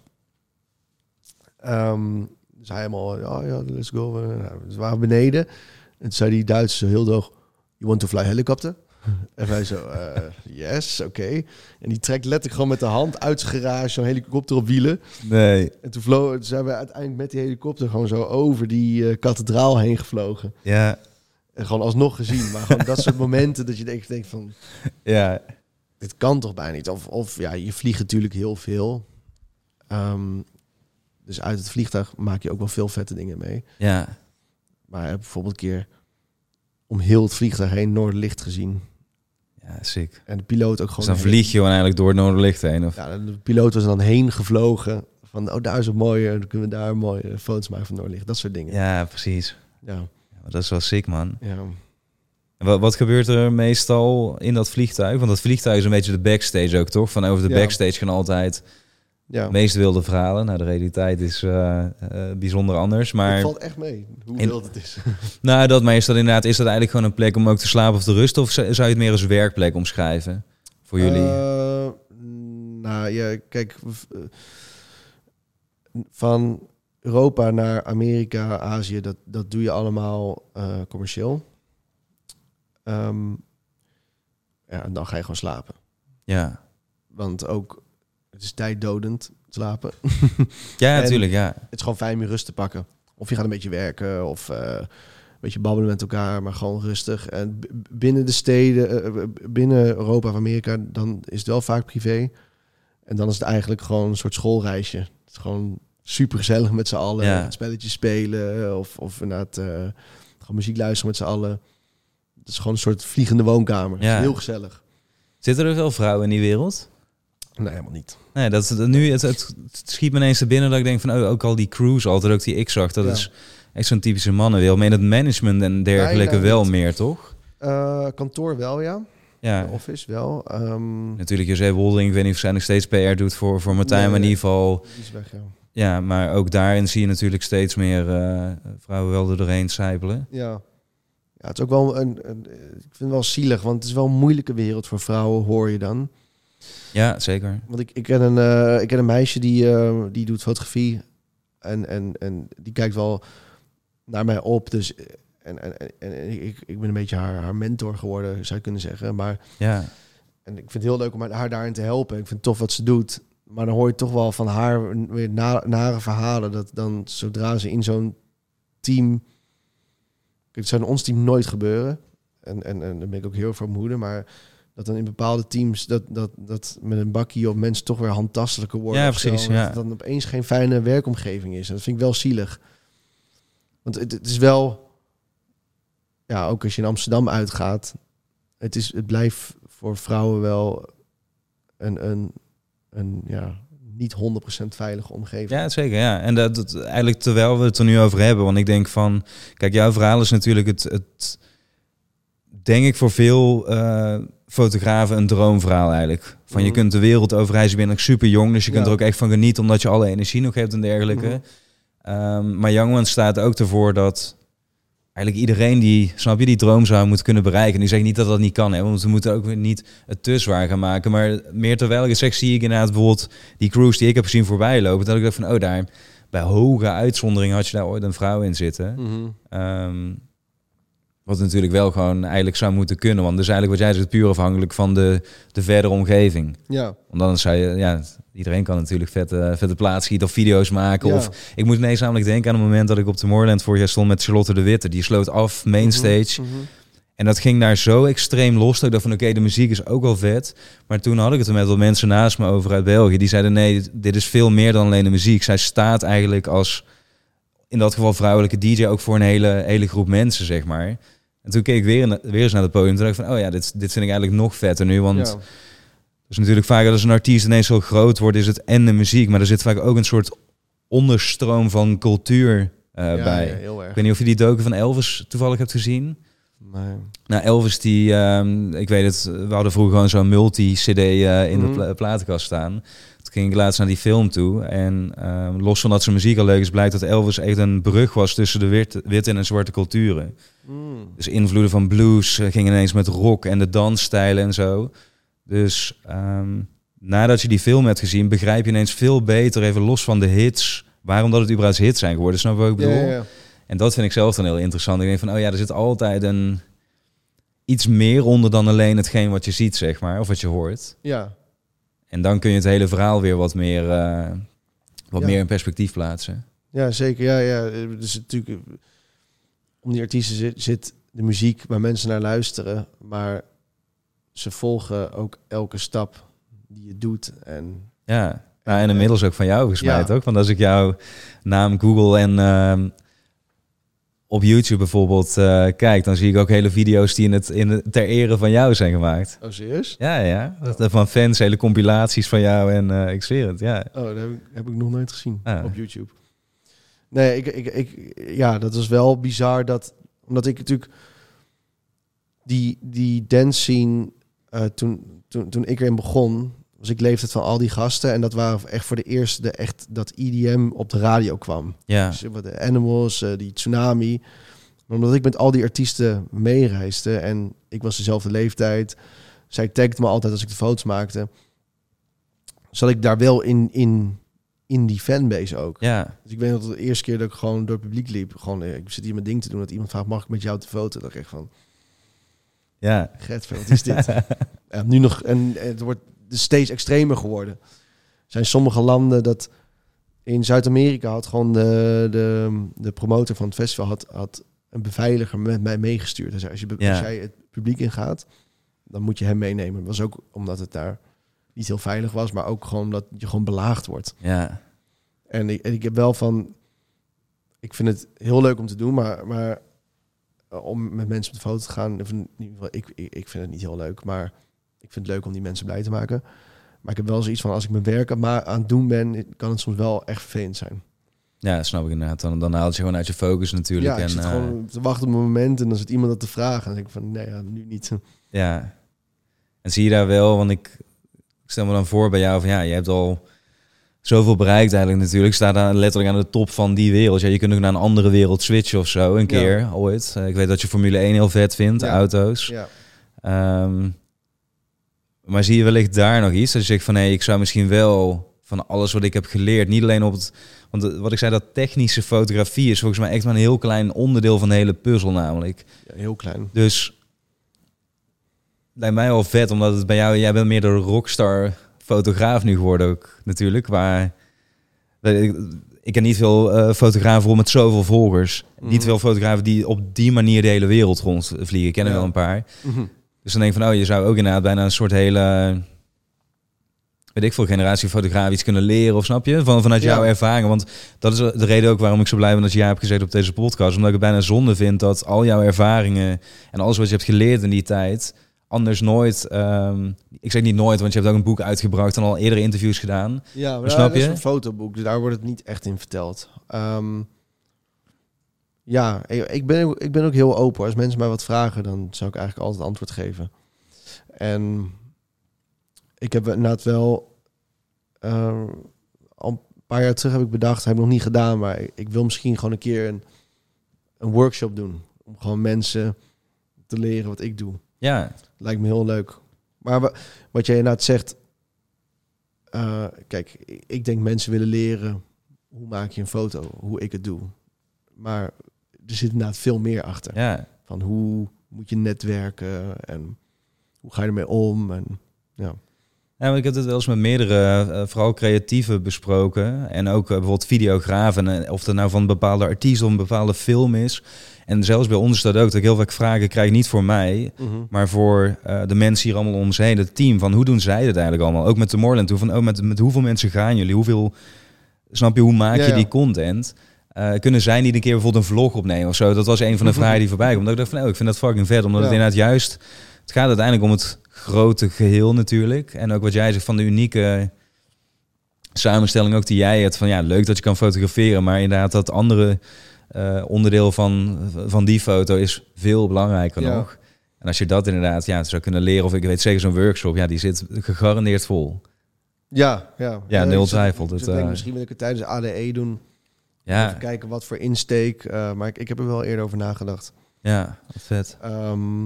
Ehm dus hij helemaal, ja, ja, let's go. Eh, we waren beneden. En toen zei die Duitser zo heel droog, you want to fly helicopter? *laughs* en wij zo, eh, yes, oké. En die trekt letterlijk gewoon met de hand uit zijn garage zo'n helikopter op wielen. Nee, En toen, vlo toen zijn we uiteindelijk met die helikopter gewoon zo over die eh, kathedraal heen gevlogen. ja, En gewoon alsnog gezien. Maar gewoon dat soort momenten dat je denkt, denkt van, ja, dit kan toch bijna niet. Of, of ja, je vliegt natuurlijk heel veel. Ehm, dus uit het vliegtuig maak je ook wel veel vette dingen mee. ja. Maar bijvoorbeeld een keer om heel het vliegtuig heen Noorderlicht gezien. Ja, sick. En de piloot ook Dus gewoon... dan heen- vlieg je gewoon eigenlijk door het Noorderlicht heen. Of... Ja, de piloot was dan heen gevlogen. Van, oh, daar is het mooie. Dan kunnen we daar mooie foto's maken van Noorderlicht. Dat soort dingen. Ja. Ja, precies. ja, Ja, dat is wel sick, man. En Wat, wat gebeurt er meestal in dat vliegtuig? Want dat vliegtuig is een beetje de backstage ook, toch? Van over de Ja. backstage gaan altijd ja. meest wilde verhalen. Nou, de realiteit is eh, eh, bijzonder anders. Het Maar valt echt mee hoe In- wild het is. *laughs* nou, dat, maar is dat inderdaad is dat eigenlijk gewoon een plek om ook te slapen of te rusten? Of zou je het meer als werkplek omschrijven voor jullie? Eh, nou ja, kijk, van Europa naar Amerika, Azië, dat, dat doe je allemaal commercieel. Ehm, ja, en dan ga je gewoon slapen. ja. Want ook, het is tijddodend slapen. *laughs* Ja, natuurlijk, ja. het is gewoon fijn om je rust te pakken. Of je gaat een beetje werken of eh, een beetje babbelen met elkaar, maar gewoon rustig. En binnen de steden, eh, eh, binnen Europa of Amerika, dan is het wel vaak privé. En dan is het eigenlijk gewoon een soort schoolreisje. Het is gewoon super gezellig met z'n allen. Ja. Spelletjes spelen of, of inderdaad eh, gewoon muziek luisteren met z'n allen. Het is gewoon een soort vliegende woonkamer. Ja. heel gezellig. Zitten er veel vrouwen in die wereld? Nee, helemaal niet. Nee, dat, nu, het, het, schiet me ineens te binnen dat ik denk van, oh, ook al die crews altijd, ook die ik zag, dat Ja. is echt zo'n typische mannenwereld. Maar in het management en dergelijke Nee, nee, wel niet. meer, toch? Eh, kantoor wel, ja. Ja, De office wel. Ehm natuurlijk José Woldering, ik weet niet of zij nog steeds PR doet voor, voor Martijn, Nee, maar in ieder geval, is weg, ja. ja, maar ook daarin zie je natuurlijk steeds meer eh, vrouwen wel er doorheen sijpelen. Ja. Ja, het is ook wel een, een, ik vind het wel zielig, want het is wel een moeilijke wereld voor vrouwen, hoor je dan. Ja, zeker. Want ik, ik, ken, een, eh, ik ken een meisje die, eh, die doet fotografie en, en, en die kijkt wel naar mij op. Dus, eh, en, en, en, en ik, ik ben een beetje haar, haar mentor geworden, zou je kunnen zeggen. Maar Ja, en ik vind het heel leuk om haar daarin te helpen. Ik vind het tof wat ze doet. Maar dan hoor je toch wel van haar weer na, nare verhalen. Dat dan zodra ze in zo'n team... Het zou in ons team nooit gebeuren. En, en, en daar ben ik ook heel voor moeder. Maar dat dan in bepaalde teams... Dat, dat, dat met een bakkie op mensen toch weer handtastelijker worden. Ja, zo. precies, Dat ja. het dan opeens geen fijne werkomgeving is. En dat vind ik wel zielig. Want het, het is wel... Ja, ook als je in Amsterdam uitgaat... Het, is, het blijft voor vrouwen wel een, een, een ja, niet 100% veilige omgeving. Ja, zeker. Ja. En dat, dat eigenlijk terwijl we het er nu over hebben, want ik denk van, kijk, jouw verhaal is natuurlijk het, het denk ik voor veel eh, fotografen een droomverhaal eigenlijk. Van je Mhm. kunt de wereld overreizen, je bent nog super jong, dus je kunt Ja. er ook echt van genieten omdat je alle energie nog hebt en dergelijke. Mhm. Ehm, maar Young Ones staat ook ervoor dat eigenlijk iedereen die, snap je, die droom zou moeten kunnen bereiken. Nu zeg ik niet dat dat niet kan, hè, want we moeten ook weer niet het te zwaar gaan maken. Maar meer terwijl ik het zeg, zie ik inderdaad bijvoorbeeld die cruise die ik heb gezien voorbij lopen. Dat ik dacht van, oh, daar bij hoge uitzonderingen had je daar ooit een vrouw in zitten. Mhm. Ehm, wat natuurlijk wel gewoon eigenlijk zou moeten kunnen. Want dus eigenlijk wat jij zegt, puur afhankelijk van de, de verdere omgeving. Ja, Want dan zou je, ja, iedereen kan natuurlijk vette, vette plaatsen of video's maken. Ja. Of ik moet ineens namelijk denken aan het moment dat ik op Tomorrowland vorig jaar stond met Charlotte de Witte. Die sloot af, mainstage. Mhm, mhm. En dat ging daar zo extreem los. Dat ik dacht van oké, de muziek is ook wel vet. Maar toen had ik het er met wat mensen naast me over uit België. Die zeiden nee, dit is veel meer dan alleen de muziek. Zij staat eigenlijk als, in dat geval vrouwelijke DJ, ook voor een hele, hele groep mensen, zeg maar. En toen keek ik weer, na- weer eens naar het podium. Toen dacht ik van, oh ja, dit, dit vind ik eigenlijk nog vetter nu. Want Ja. dus natuurlijk vaak als een artiest ineens zo groot wordt, is het en de muziek. Maar er zit vaak ook een soort onderstroom van cultuur eh, Ja, bij. ja, heel erg. Ik weet niet of je die doken van Elvis toevallig hebt gezien. Nee. Nou, Elvis, die, ehm, ik weet het, we hadden vroeger gewoon zo'n multi-CD eh, in Mhm. de pla- platenkast staan. Toen ging ik laatst naar die film toe. En ehm, los van dat zijn muziek al leuk is, blijkt dat Elvis echt een brug was tussen de witte, witte en zwarte culturen. Mm. Dus invloeden van blues eh, gingen ineens met rock en de dansstijlen en zo. Dus ehm, nadat je die film hebt gezien, begrijp je ineens veel beter, even los van de hits, waarom dat het überhaupt hits zijn geworden. Snap je wat ik bedoel? ja, ja. En dat vind ik zelf dan heel interessant. Ik denk van, oh ja, er zit altijd een iets meer onder dan alleen hetgeen wat je ziet, zeg maar, of wat je hoort. Ja. En dan kun je het hele verhaal weer wat meer, eh, wat Ja. meer in perspectief plaatsen. Ja, zeker. Ja, ja. Dus natuurlijk, om die artiesten zit, zit de muziek waar mensen naar luisteren, maar ze volgen ook elke stap die je doet. En Ja, nou, en inmiddels ook van jou volgens mij Ja. toch? Want als ik jouw naam Google en ehm, op YouTube bijvoorbeeld eh, kijk, dan zie ik ook hele video's die in het, in het, ter ere van jou zijn gemaakt. oh, serieus? Ja, ja. Dat, van fans, hele compilaties van jou en eh, ik zweer het, ja. Oh, dat heb ik, heb ik nog nooit gezien Ah. op YouTube. Nee, ik, ik, ik, ja, dat is wel bizar dat, omdat ik natuurlijk die, die dance scene, eh, toen, toen, toen ik erin begon, was ik leeftijd van al die gasten en dat waren echt voor de eerste de echt dat EDM op de radio kwam. Ja, Dus de Animals, eh, die Tsunami. Maar omdat ik met al die artiesten meereisde en ik was dezelfde leeftijd, zij tagde me altijd als ik de foto's maakte, zat ik daar wel in, in, in die fanbase ook. ja. Dus ik weet nog dat de eerste keer dat ik gewoon door het publiek liep, gewoon, eh, ik zit hier mijn ding te doen, dat iemand vraagt, mag ik met jou de foto? Dat ik echt van, ja. Gert, wat is dit? *laughs* ja, nu nog, en het wordt dus steeds extremer geworden. Er zijn sommige landen dat in Zuid-Amerika had gewoon de, de, de promotor van het festival had, had een beveiliger met mij meegestuurd. Hij zei, als, je, Ja. als jij het publiek ingaat, dan moet je hem meenemen. Dat was ook omdat het daar niet heel veilig was, maar ook gewoon dat je gewoon belaagd wordt. Ja, En ik, en ik heb wel van, ik vind het heel leuk om te doen, maar, maar eh, om met mensen op de foto te gaan, of in ieder geval, ik, ik, ik vind het niet heel leuk, maar ik vind het leuk om die mensen blij te maken. Maar ik heb wel zoiets van, als ik mijn werk aan, aan het doen ben, kan het soms wel echt vervelend zijn. ja, dat snap ik inderdaad. Dan, dan haalt je gewoon uit je focus natuurlijk. ja, en, eh, gewoon te wachten op een moment en dan zit iemand dat te vragen. En dan denk ik van, nee, ja, nu niet. Ja. En zie je daar wel, want ik, ik stel me dan voor bij jou van ja, je hebt al zoveel bereikt eigenlijk natuurlijk. Staat aan, letterlijk aan de top van die wereld. Ja, je kunt ook naar een andere wereld switchen of zo, een Ja. keer ooit. Eh, ik weet dat je Formule 1 heel vet vindt, Ja. auto's. Ja. Ehm, maar zie je wellicht daar nog iets? Dat je zegt van nee, ik zou misschien wel van alles wat ik heb geleerd, niet alleen op het... Want eh, wat ik zei, dat technische fotografie is volgens mij echt maar een heel klein onderdeel van de hele puzzel namelijk. ja, heel klein. Dus lijkt mij wel vet, omdat het bij jou, jij bent meer de rockstar fotograaf nu geworden ook natuurlijk. Waar ik, ik ken niet veel eh, fotografen rond met zoveel volgers. Mhm. Niet veel fotografen die op die manier de hele wereld rondvliegen. Ik ken er Ja. wel een paar. Mhm. Dus dan denk ik van, oh, je zou ook inderdaad bijna een soort hele, weet ik veel, generatie fotograaf iets kunnen leren, of snap je? Van, vanuit Ja. jouw ervaringen. Want dat is de reden ook waarom ik zo blij ben dat je ja hebt gezeten op deze podcast. Omdat ik het bijna zonde vind dat al jouw ervaringen en alles wat je hebt geleerd in die tijd, anders nooit, ehm, ik zeg niet nooit, want je hebt ook een boek uitgebracht en al eerdere interviews gedaan. Ja, maar Snap dat is je? een fotoboek, dus daar wordt het niet echt in verteld. Ehm, ja, ik ben, ik ben ook heel open. Als mensen mij wat vragen, dan zou ik eigenlijk altijd antwoord geven. En ik heb inderdaad wel... eh, al een paar jaar terug heb ik bedacht, heb ik nog niet gedaan, maar ik, ik wil misschien gewoon een keer een, een workshop doen. Om gewoon mensen te leren wat ik doe. Ja, Lijkt me heel leuk. Maar wa- wat jij inderdaad zegt... eh, kijk, ik- ik denk mensen willen leren... hoe maak je een foto, hoe ik het doe. Maar er zit inderdaad veel meer achter. ja. Van hoe moet je netwerken en hoe ga je ermee om. En, ja. Ja, ik heb het wel eens met meerdere, eh, vooral creatieven besproken. En ook eh, bijvoorbeeld videografen. En, eh, of dat nou van een bepaalde artiest of een bepaalde film is. En zelfs bij ons dat ook. Dat ik heel vaak vragen krijg, niet voor mij. Maar voor de mensen hier allemaal om ze heen, het team. Van hoe doen zij het eigenlijk allemaal? Ook met de Morland. Hoe van, oh, met, met hoeveel mensen gaan jullie? Hoeveel, snap je, hoe maak Ja, je ja. die content? Kunnen zij niet een keer bijvoorbeeld een vlog opnemen of zo? Dat was een van de *laughs* vragen die voorbij kwam. Omdat ik dacht van, oh, ik vind dat fucking vet. Omdat het inderdaad juist... Het gaat uiteindelijk om het grote geheel natuurlijk. En ook wat jij zegt van de unieke samenstelling ook die jij hebt. Van ja, leuk dat je kan fotograferen. Maar inderdaad dat andere eh, onderdeel van, van die foto is veel belangrijker Ja. nog. En als je dat inderdaad ja, zou kunnen leren, of ik weet zeker zo'n workshop, ja, die zit gegarandeerd vol. Ja, ja. Ja, nul twijfel. eh, misschien wil ik het tijdens de ADE doen. Ja, Even kijken wat voor insteek. eh, maar ik, ik heb er wel eerder over nagedacht. ja, wat vet. Ehm,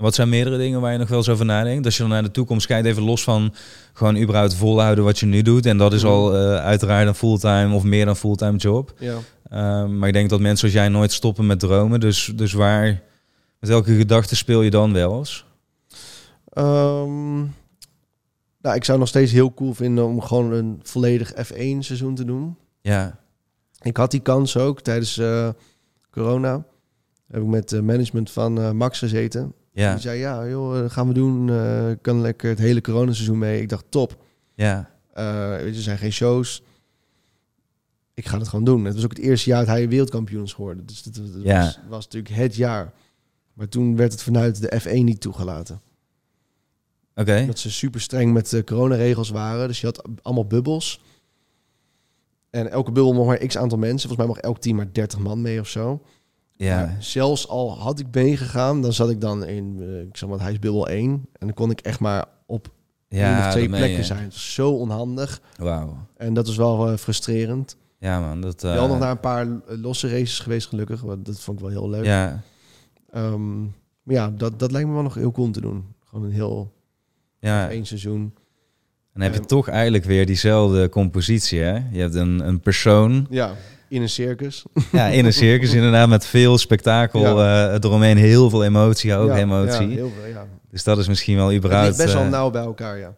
Wat zijn meerdere dingen waar je nog wel eens over nadenkt? Als je dan naar de toekomst kijkt, even los van gewoon überhaupt volhouden wat je nu doet. En dat is Mhm. al eh, uiteraard een fulltime of meer dan fulltime job. ja. Ehm, maar ik denk dat mensen zoals jij nooit stoppen met dromen. Dus, dus waar, met welke gedachten speel je dan wel eens? Ehm, nou, ik zou nog steeds heel cool vinden om gewoon een volledig F1 seizoen te doen. Ja, Ik had die kans ook tijdens eh, corona. Heb ik met het management van eh, Max gezeten. Ja, Die zei, ja, joh, eh, gaan we doen. eh kan lekker het hele coronaseizoen mee. Ik dacht, top. ja, Eh, er zijn geen shows. Ik ga het gewoon doen. Het was ook het eerste jaar dat hij wereldkampioen is geworden. Dus dat, dat Ja. was, was natuurlijk het jaar. Maar toen werd het vanuit de F1 niet toegelaten. oké. Dat ze super streng met de coronaregels waren. Dus je had allemaal bubbels. En elke bubbel mocht maar x aantal mensen. Volgens mij mocht elk team maar 30 man mee of zo. Ja, Maar zelfs al had ik meegegaan, dan zat ik dan in, eh, ik zeg maar, hij is bubbel 1. En dan kon ik echt maar op één ja of twee plekken je. zijn. Het was zo onhandig. Wauw. En dat was wel eh, frustrerend. Ja man, dat... eh, Wel nog naar een paar eh, losse races geweest, gelukkig. Want dat vond ik wel heel leuk. Ja, Ehm, maar ja, dat, dat lijkt me wel nog heel cool om te doen. Gewoon een heel ja. één seizoen. En dan heb je Ehm, toch eigenlijk weer diezelfde compositie, hè? Je hebt een, een persoon Ja, in een circus. *laughs* ja, in een circus inderdaad met veel spektakel Ja. eromheen. Heel veel emotie, ook ja, emotie. Ja, heel veel, ja. Dus dat is misschien wel überhaupt... best wel eh, nauw bij elkaar, ja.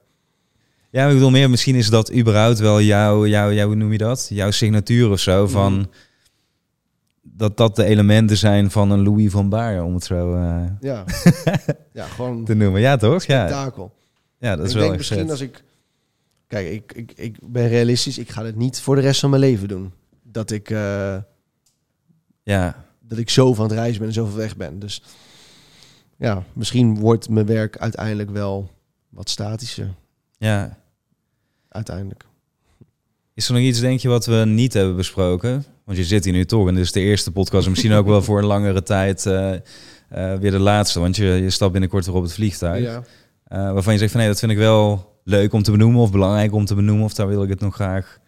Ja, ik bedoel meer, misschien is dat überhaupt wel jouw, jouw, jouw hoe noem je dat? Jouw signatuur of zo, van... Mhm. Dat dat de elementen zijn van een Louis van Baar, om het zo eh, Ja, *laughs* ja gewoon te noemen. Ja, toch? Ja, spektakel. ja dat is ik wel denk misschien als ik... Kijk, ik, ik, ik ben realistisch. Ik ga het niet voor de rest van mijn leven doen. Dat ik, eh, Ja, dat ik zo van het reizen ben en zoveel weg ben. Dus ja, misschien wordt mijn werk uiteindelijk wel wat statischer. ja. Uiteindelijk. Is er nog iets, denk je, wat we niet hebben besproken? Want je zit hier nu toch en dit is de eerste podcast. en Misschien ook wel voor een langere tijd eh, eh, weer de laatste. Want je, je stapt binnenkort weer op het vliegtuig. Ja. Waarvan je zegt van nee, dat vind ik wel leuk om te benoemen of belangrijk om te benoemen. Of daar wil ik het nog graag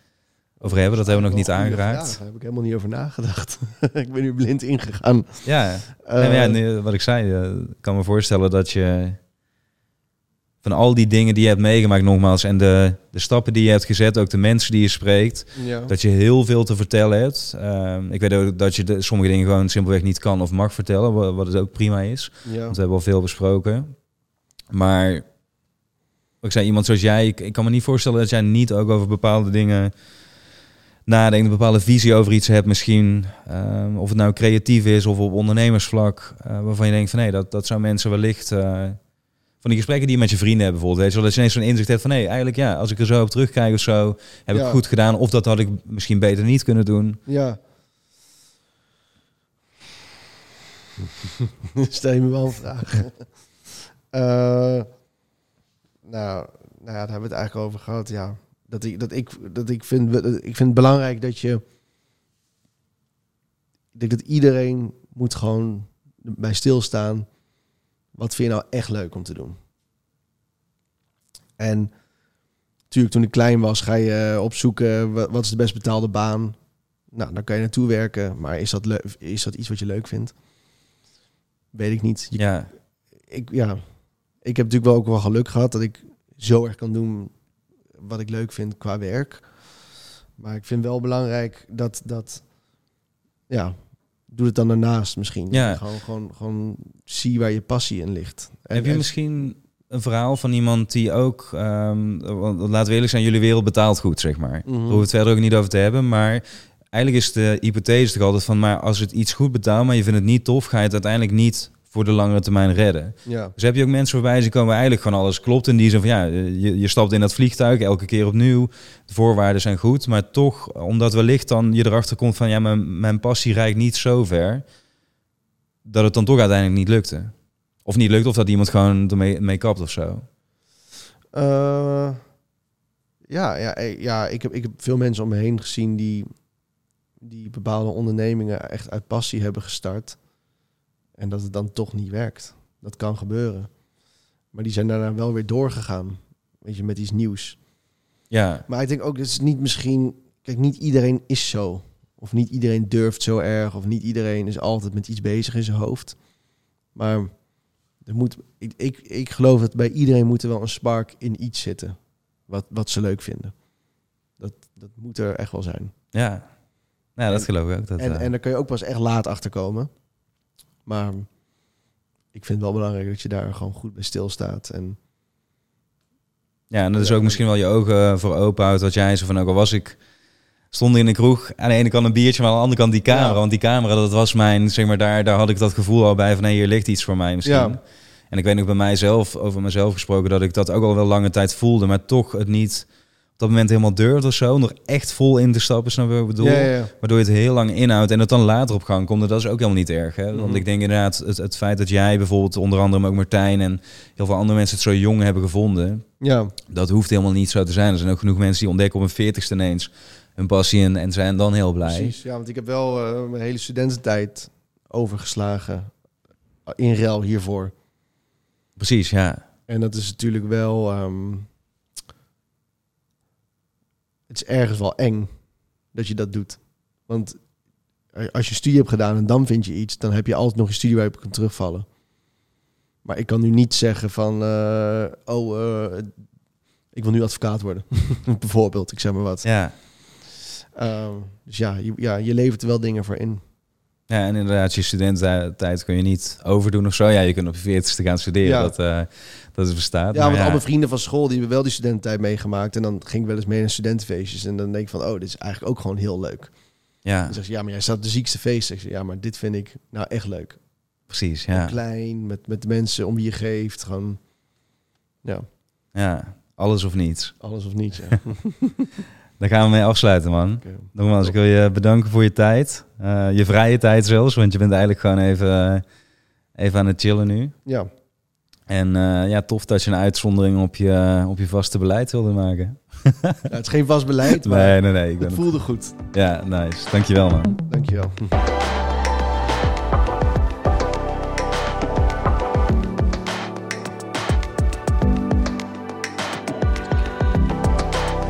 over hebben. Dat hebben we nog niet aangeraakt. vraag. Daar heb ik helemaal niet over nagedacht. *laughs* ik ben nu blind ingegaan. Ja, Eh, maar ja nu, wat ik zei, eh, ik kan me voorstellen dat je van al die dingen die je hebt meegemaakt nogmaals en de, de stappen die je hebt gezet, ook de mensen die je spreekt, Ja. dat je heel veel te vertellen hebt. Ehm, ik weet ook dat je de, sommige dingen gewoon simpelweg niet kan of mag vertellen, wa- wat het ook prima is. ja. Want we hebben al veel besproken. Maar wat ik zei, iemand zoals jij, ik, ik kan me niet voorstellen dat jij niet ook over bepaalde dingen nadenkt, een bepaalde visie over iets hebt misschien. Ehm, of het nou creatief is of op ondernemersvlak, eh, waarvan je denkt van nee, dat, dat zou mensen wellicht... eh, van die gesprekken die je met je vrienden hebt bijvoorbeeld, weet je wel, dat je ineens zo'n inzicht hebt van nee, eigenlijk ja, als ik er zo op terugkijk of zo, heb Ja. ik goed gedaan. Of dat had ik misschien beter niet kunnen doen. Ja. *laughs* Stel je me wel een vraag. Eh, nou, nou ja, daar hebben we het eigenlijk over gehad. Ja, dat ik, dat ik, dat ik vind, ik vind het belangrijk dat je. Ik denk dat iedereen moet gewoon bij stilstaan. Wat vind je nou echt leuk om te doen? En natuurlijk, toen ik klein was, ga je opzoeken wa- wat is de best betaalde baan. Nou, dan kan je naartoe werken. Maar is dat, leuk, is dat iets wat je leuk vindt? Weet ik niet. Je- Ja, ik, ja, ik heb natuurlijk wel ook wel geluk gehad dat ik zo erg kan doen wat ik leuk vind qua werk. Maar ik vind wel belangrijk dat, dat ja, doe het dan daarnaast misschien. Ja. Gewoon, gewoon, gewoon zie waar je passie in ligt. En, Heb je en- misschien een verhaal van iemand die ook, ehm, want laten we eerlijk zijn, jullie wereld betaalt goed, zeg maar. Daar hoeven we het verder ook niet over te hebben, maar eigenlijk is de hypothese toch altijd van, maar als het iets goed betaalt, maar je vindt het niet tof, ga je het uiteindelijk niet voor de langere termijn redden. Ja, Dus heb je ook mensen voorbij zien komen, eigenlijk gewoon alles klopt in die zin van, ja, je, je stapt in dat vliegtuig elke keer opnieuw, de voorwaarden zijn goed, maar toch, omdat wellicht dan je erachter komt van, ja, mijn, mijn passie reikt niet zo ver, dat het dan toch uiteindelijk niet lukte. Of niet lukt, of dat iemand gewoon ermee mee kapt of zo. Eh, ja, ja, eh, ja ik, heb, ik heb veel mensen om me heen gezien die, die bepaalde ondernemingen echt uit passie hebben gestart. En dat het dan toch niet werkt. Dat kan gebeuren. Maar die zijn daarna wel weer doorgegaan. Weet je, met iets nieuws. Ja, Maar ik denk ook, dat is niet misschien... Kijk, niet iedereen is zo. Of niet iedereen durft zo erg. Of niet iedereen is altijd met iets bezig in zijn hoofd. Maar er moet, ik, ik, ik geloof dat bij iedereen moet er wel een spark in iets zitten. Wat, wat ze leuk vinden. Dat, dat moet er echt wel zijn. ja. Nou, dat En- geloof ik ook. Dat, En, eh, en daar kun je ook pas echt laat achter komen. Maar ik vind het wel belangrijk dat je daar gewoon goed bij stilstaat. En Ja, en dat is ook misschien wel je ogen voor open houdt. Wat jij zo van, ook al was ik... Stond in een kroeg, aan de ene kant een biertje, maar aan de andere kant die camera. Ja. Want die camera, dat was mijn, zeg maar, daar, daar had ik dat gevoel al bij van... hé, hier ligt iets voor mij misschien. Ja. En ik weet nog bij mijzelf, over mezelf gesproken... dat ik dat ook al wel lange tijd voelde, maar toch het niet... op dat moment helemaal durfde of zo. Om er echt vol in te stappen, snap je wat ik bedoel? ja, ja, ja. Waardoor je het heel lang inhoudt en het dan later op gang komt. Dat is ook helemaal niet erg. Hè? Want Mhm. ik denk inderdaad, het, het feit dat jij bijvoorbeeld, onder andere maar ook Martijn en heel veel andere mensen het zo jong hebben gevonden, ja. dat hoeft helemaal niet zo te zijn. Er zijn ook genoeg mensen die ontdekken op hun veertigste ineens hun passie en, en zijn dan heel blij. Precies, ja, want ik heb wel eh, mijn hele studententijd overgeslagen in ruil hiervoor. Precies, ja. En dat is natuurlijk wel... ehm, het is ergens wel eng dat je dat doet. Want als je studie hebt gedaan en dan vind je iets... dan heb je altijd nog een studie waar je op kan terugvallen. Maar ik kan nu niet zeggen van... eh, oh, eh, ik wil nu advocaat worden. *laughs* Bijvoorbeeld, ik zeg maar wat. Ja. Ehm, dus ja je, ja, je levert er wel dingen voor in. Ja, en inderdaad, je studententijd kun je niet overdoen of zo. Ja, je kunt op je veertigste gaan studeren, Ja. dat, eh, dat is bestaat. Ja, Maar want al mijn vrienden van school die hebben wel die studententijd meegemaakt. En dan ging ik wel eens mee naar studentenfeestjes. En dan denk ik van, oh, dit is eigenlijk ook gewoon heel leuk. ja, Dan zeg je, ja, maar jij staat op de ziekste feest. Ik zeg, ja, maar dit vind ik nou echt leuk. precies, ja. Klein, met, met de mensen om wie je geeft. Gewoon, ja, ja. Alles of niets. alles of niets. Ja. *laughs* Daar gaan we mee afsluiten, man. Nogmaals, ik wil je bedanken voor je tijd. Eh, je vrije tijd zelfs, want je bent eigenlijk gewoon even, eh, even aan het chillen nu. ja, En eh, ja, tof dat je een uitzondering op je, op je vaste beleid wilde maken. *laughs* Nou, het is geen vast beleid, maar Nee, nee, nee. Ik ben het voelde goed. Ja, nice. Dankjewel, man. Dankjewel.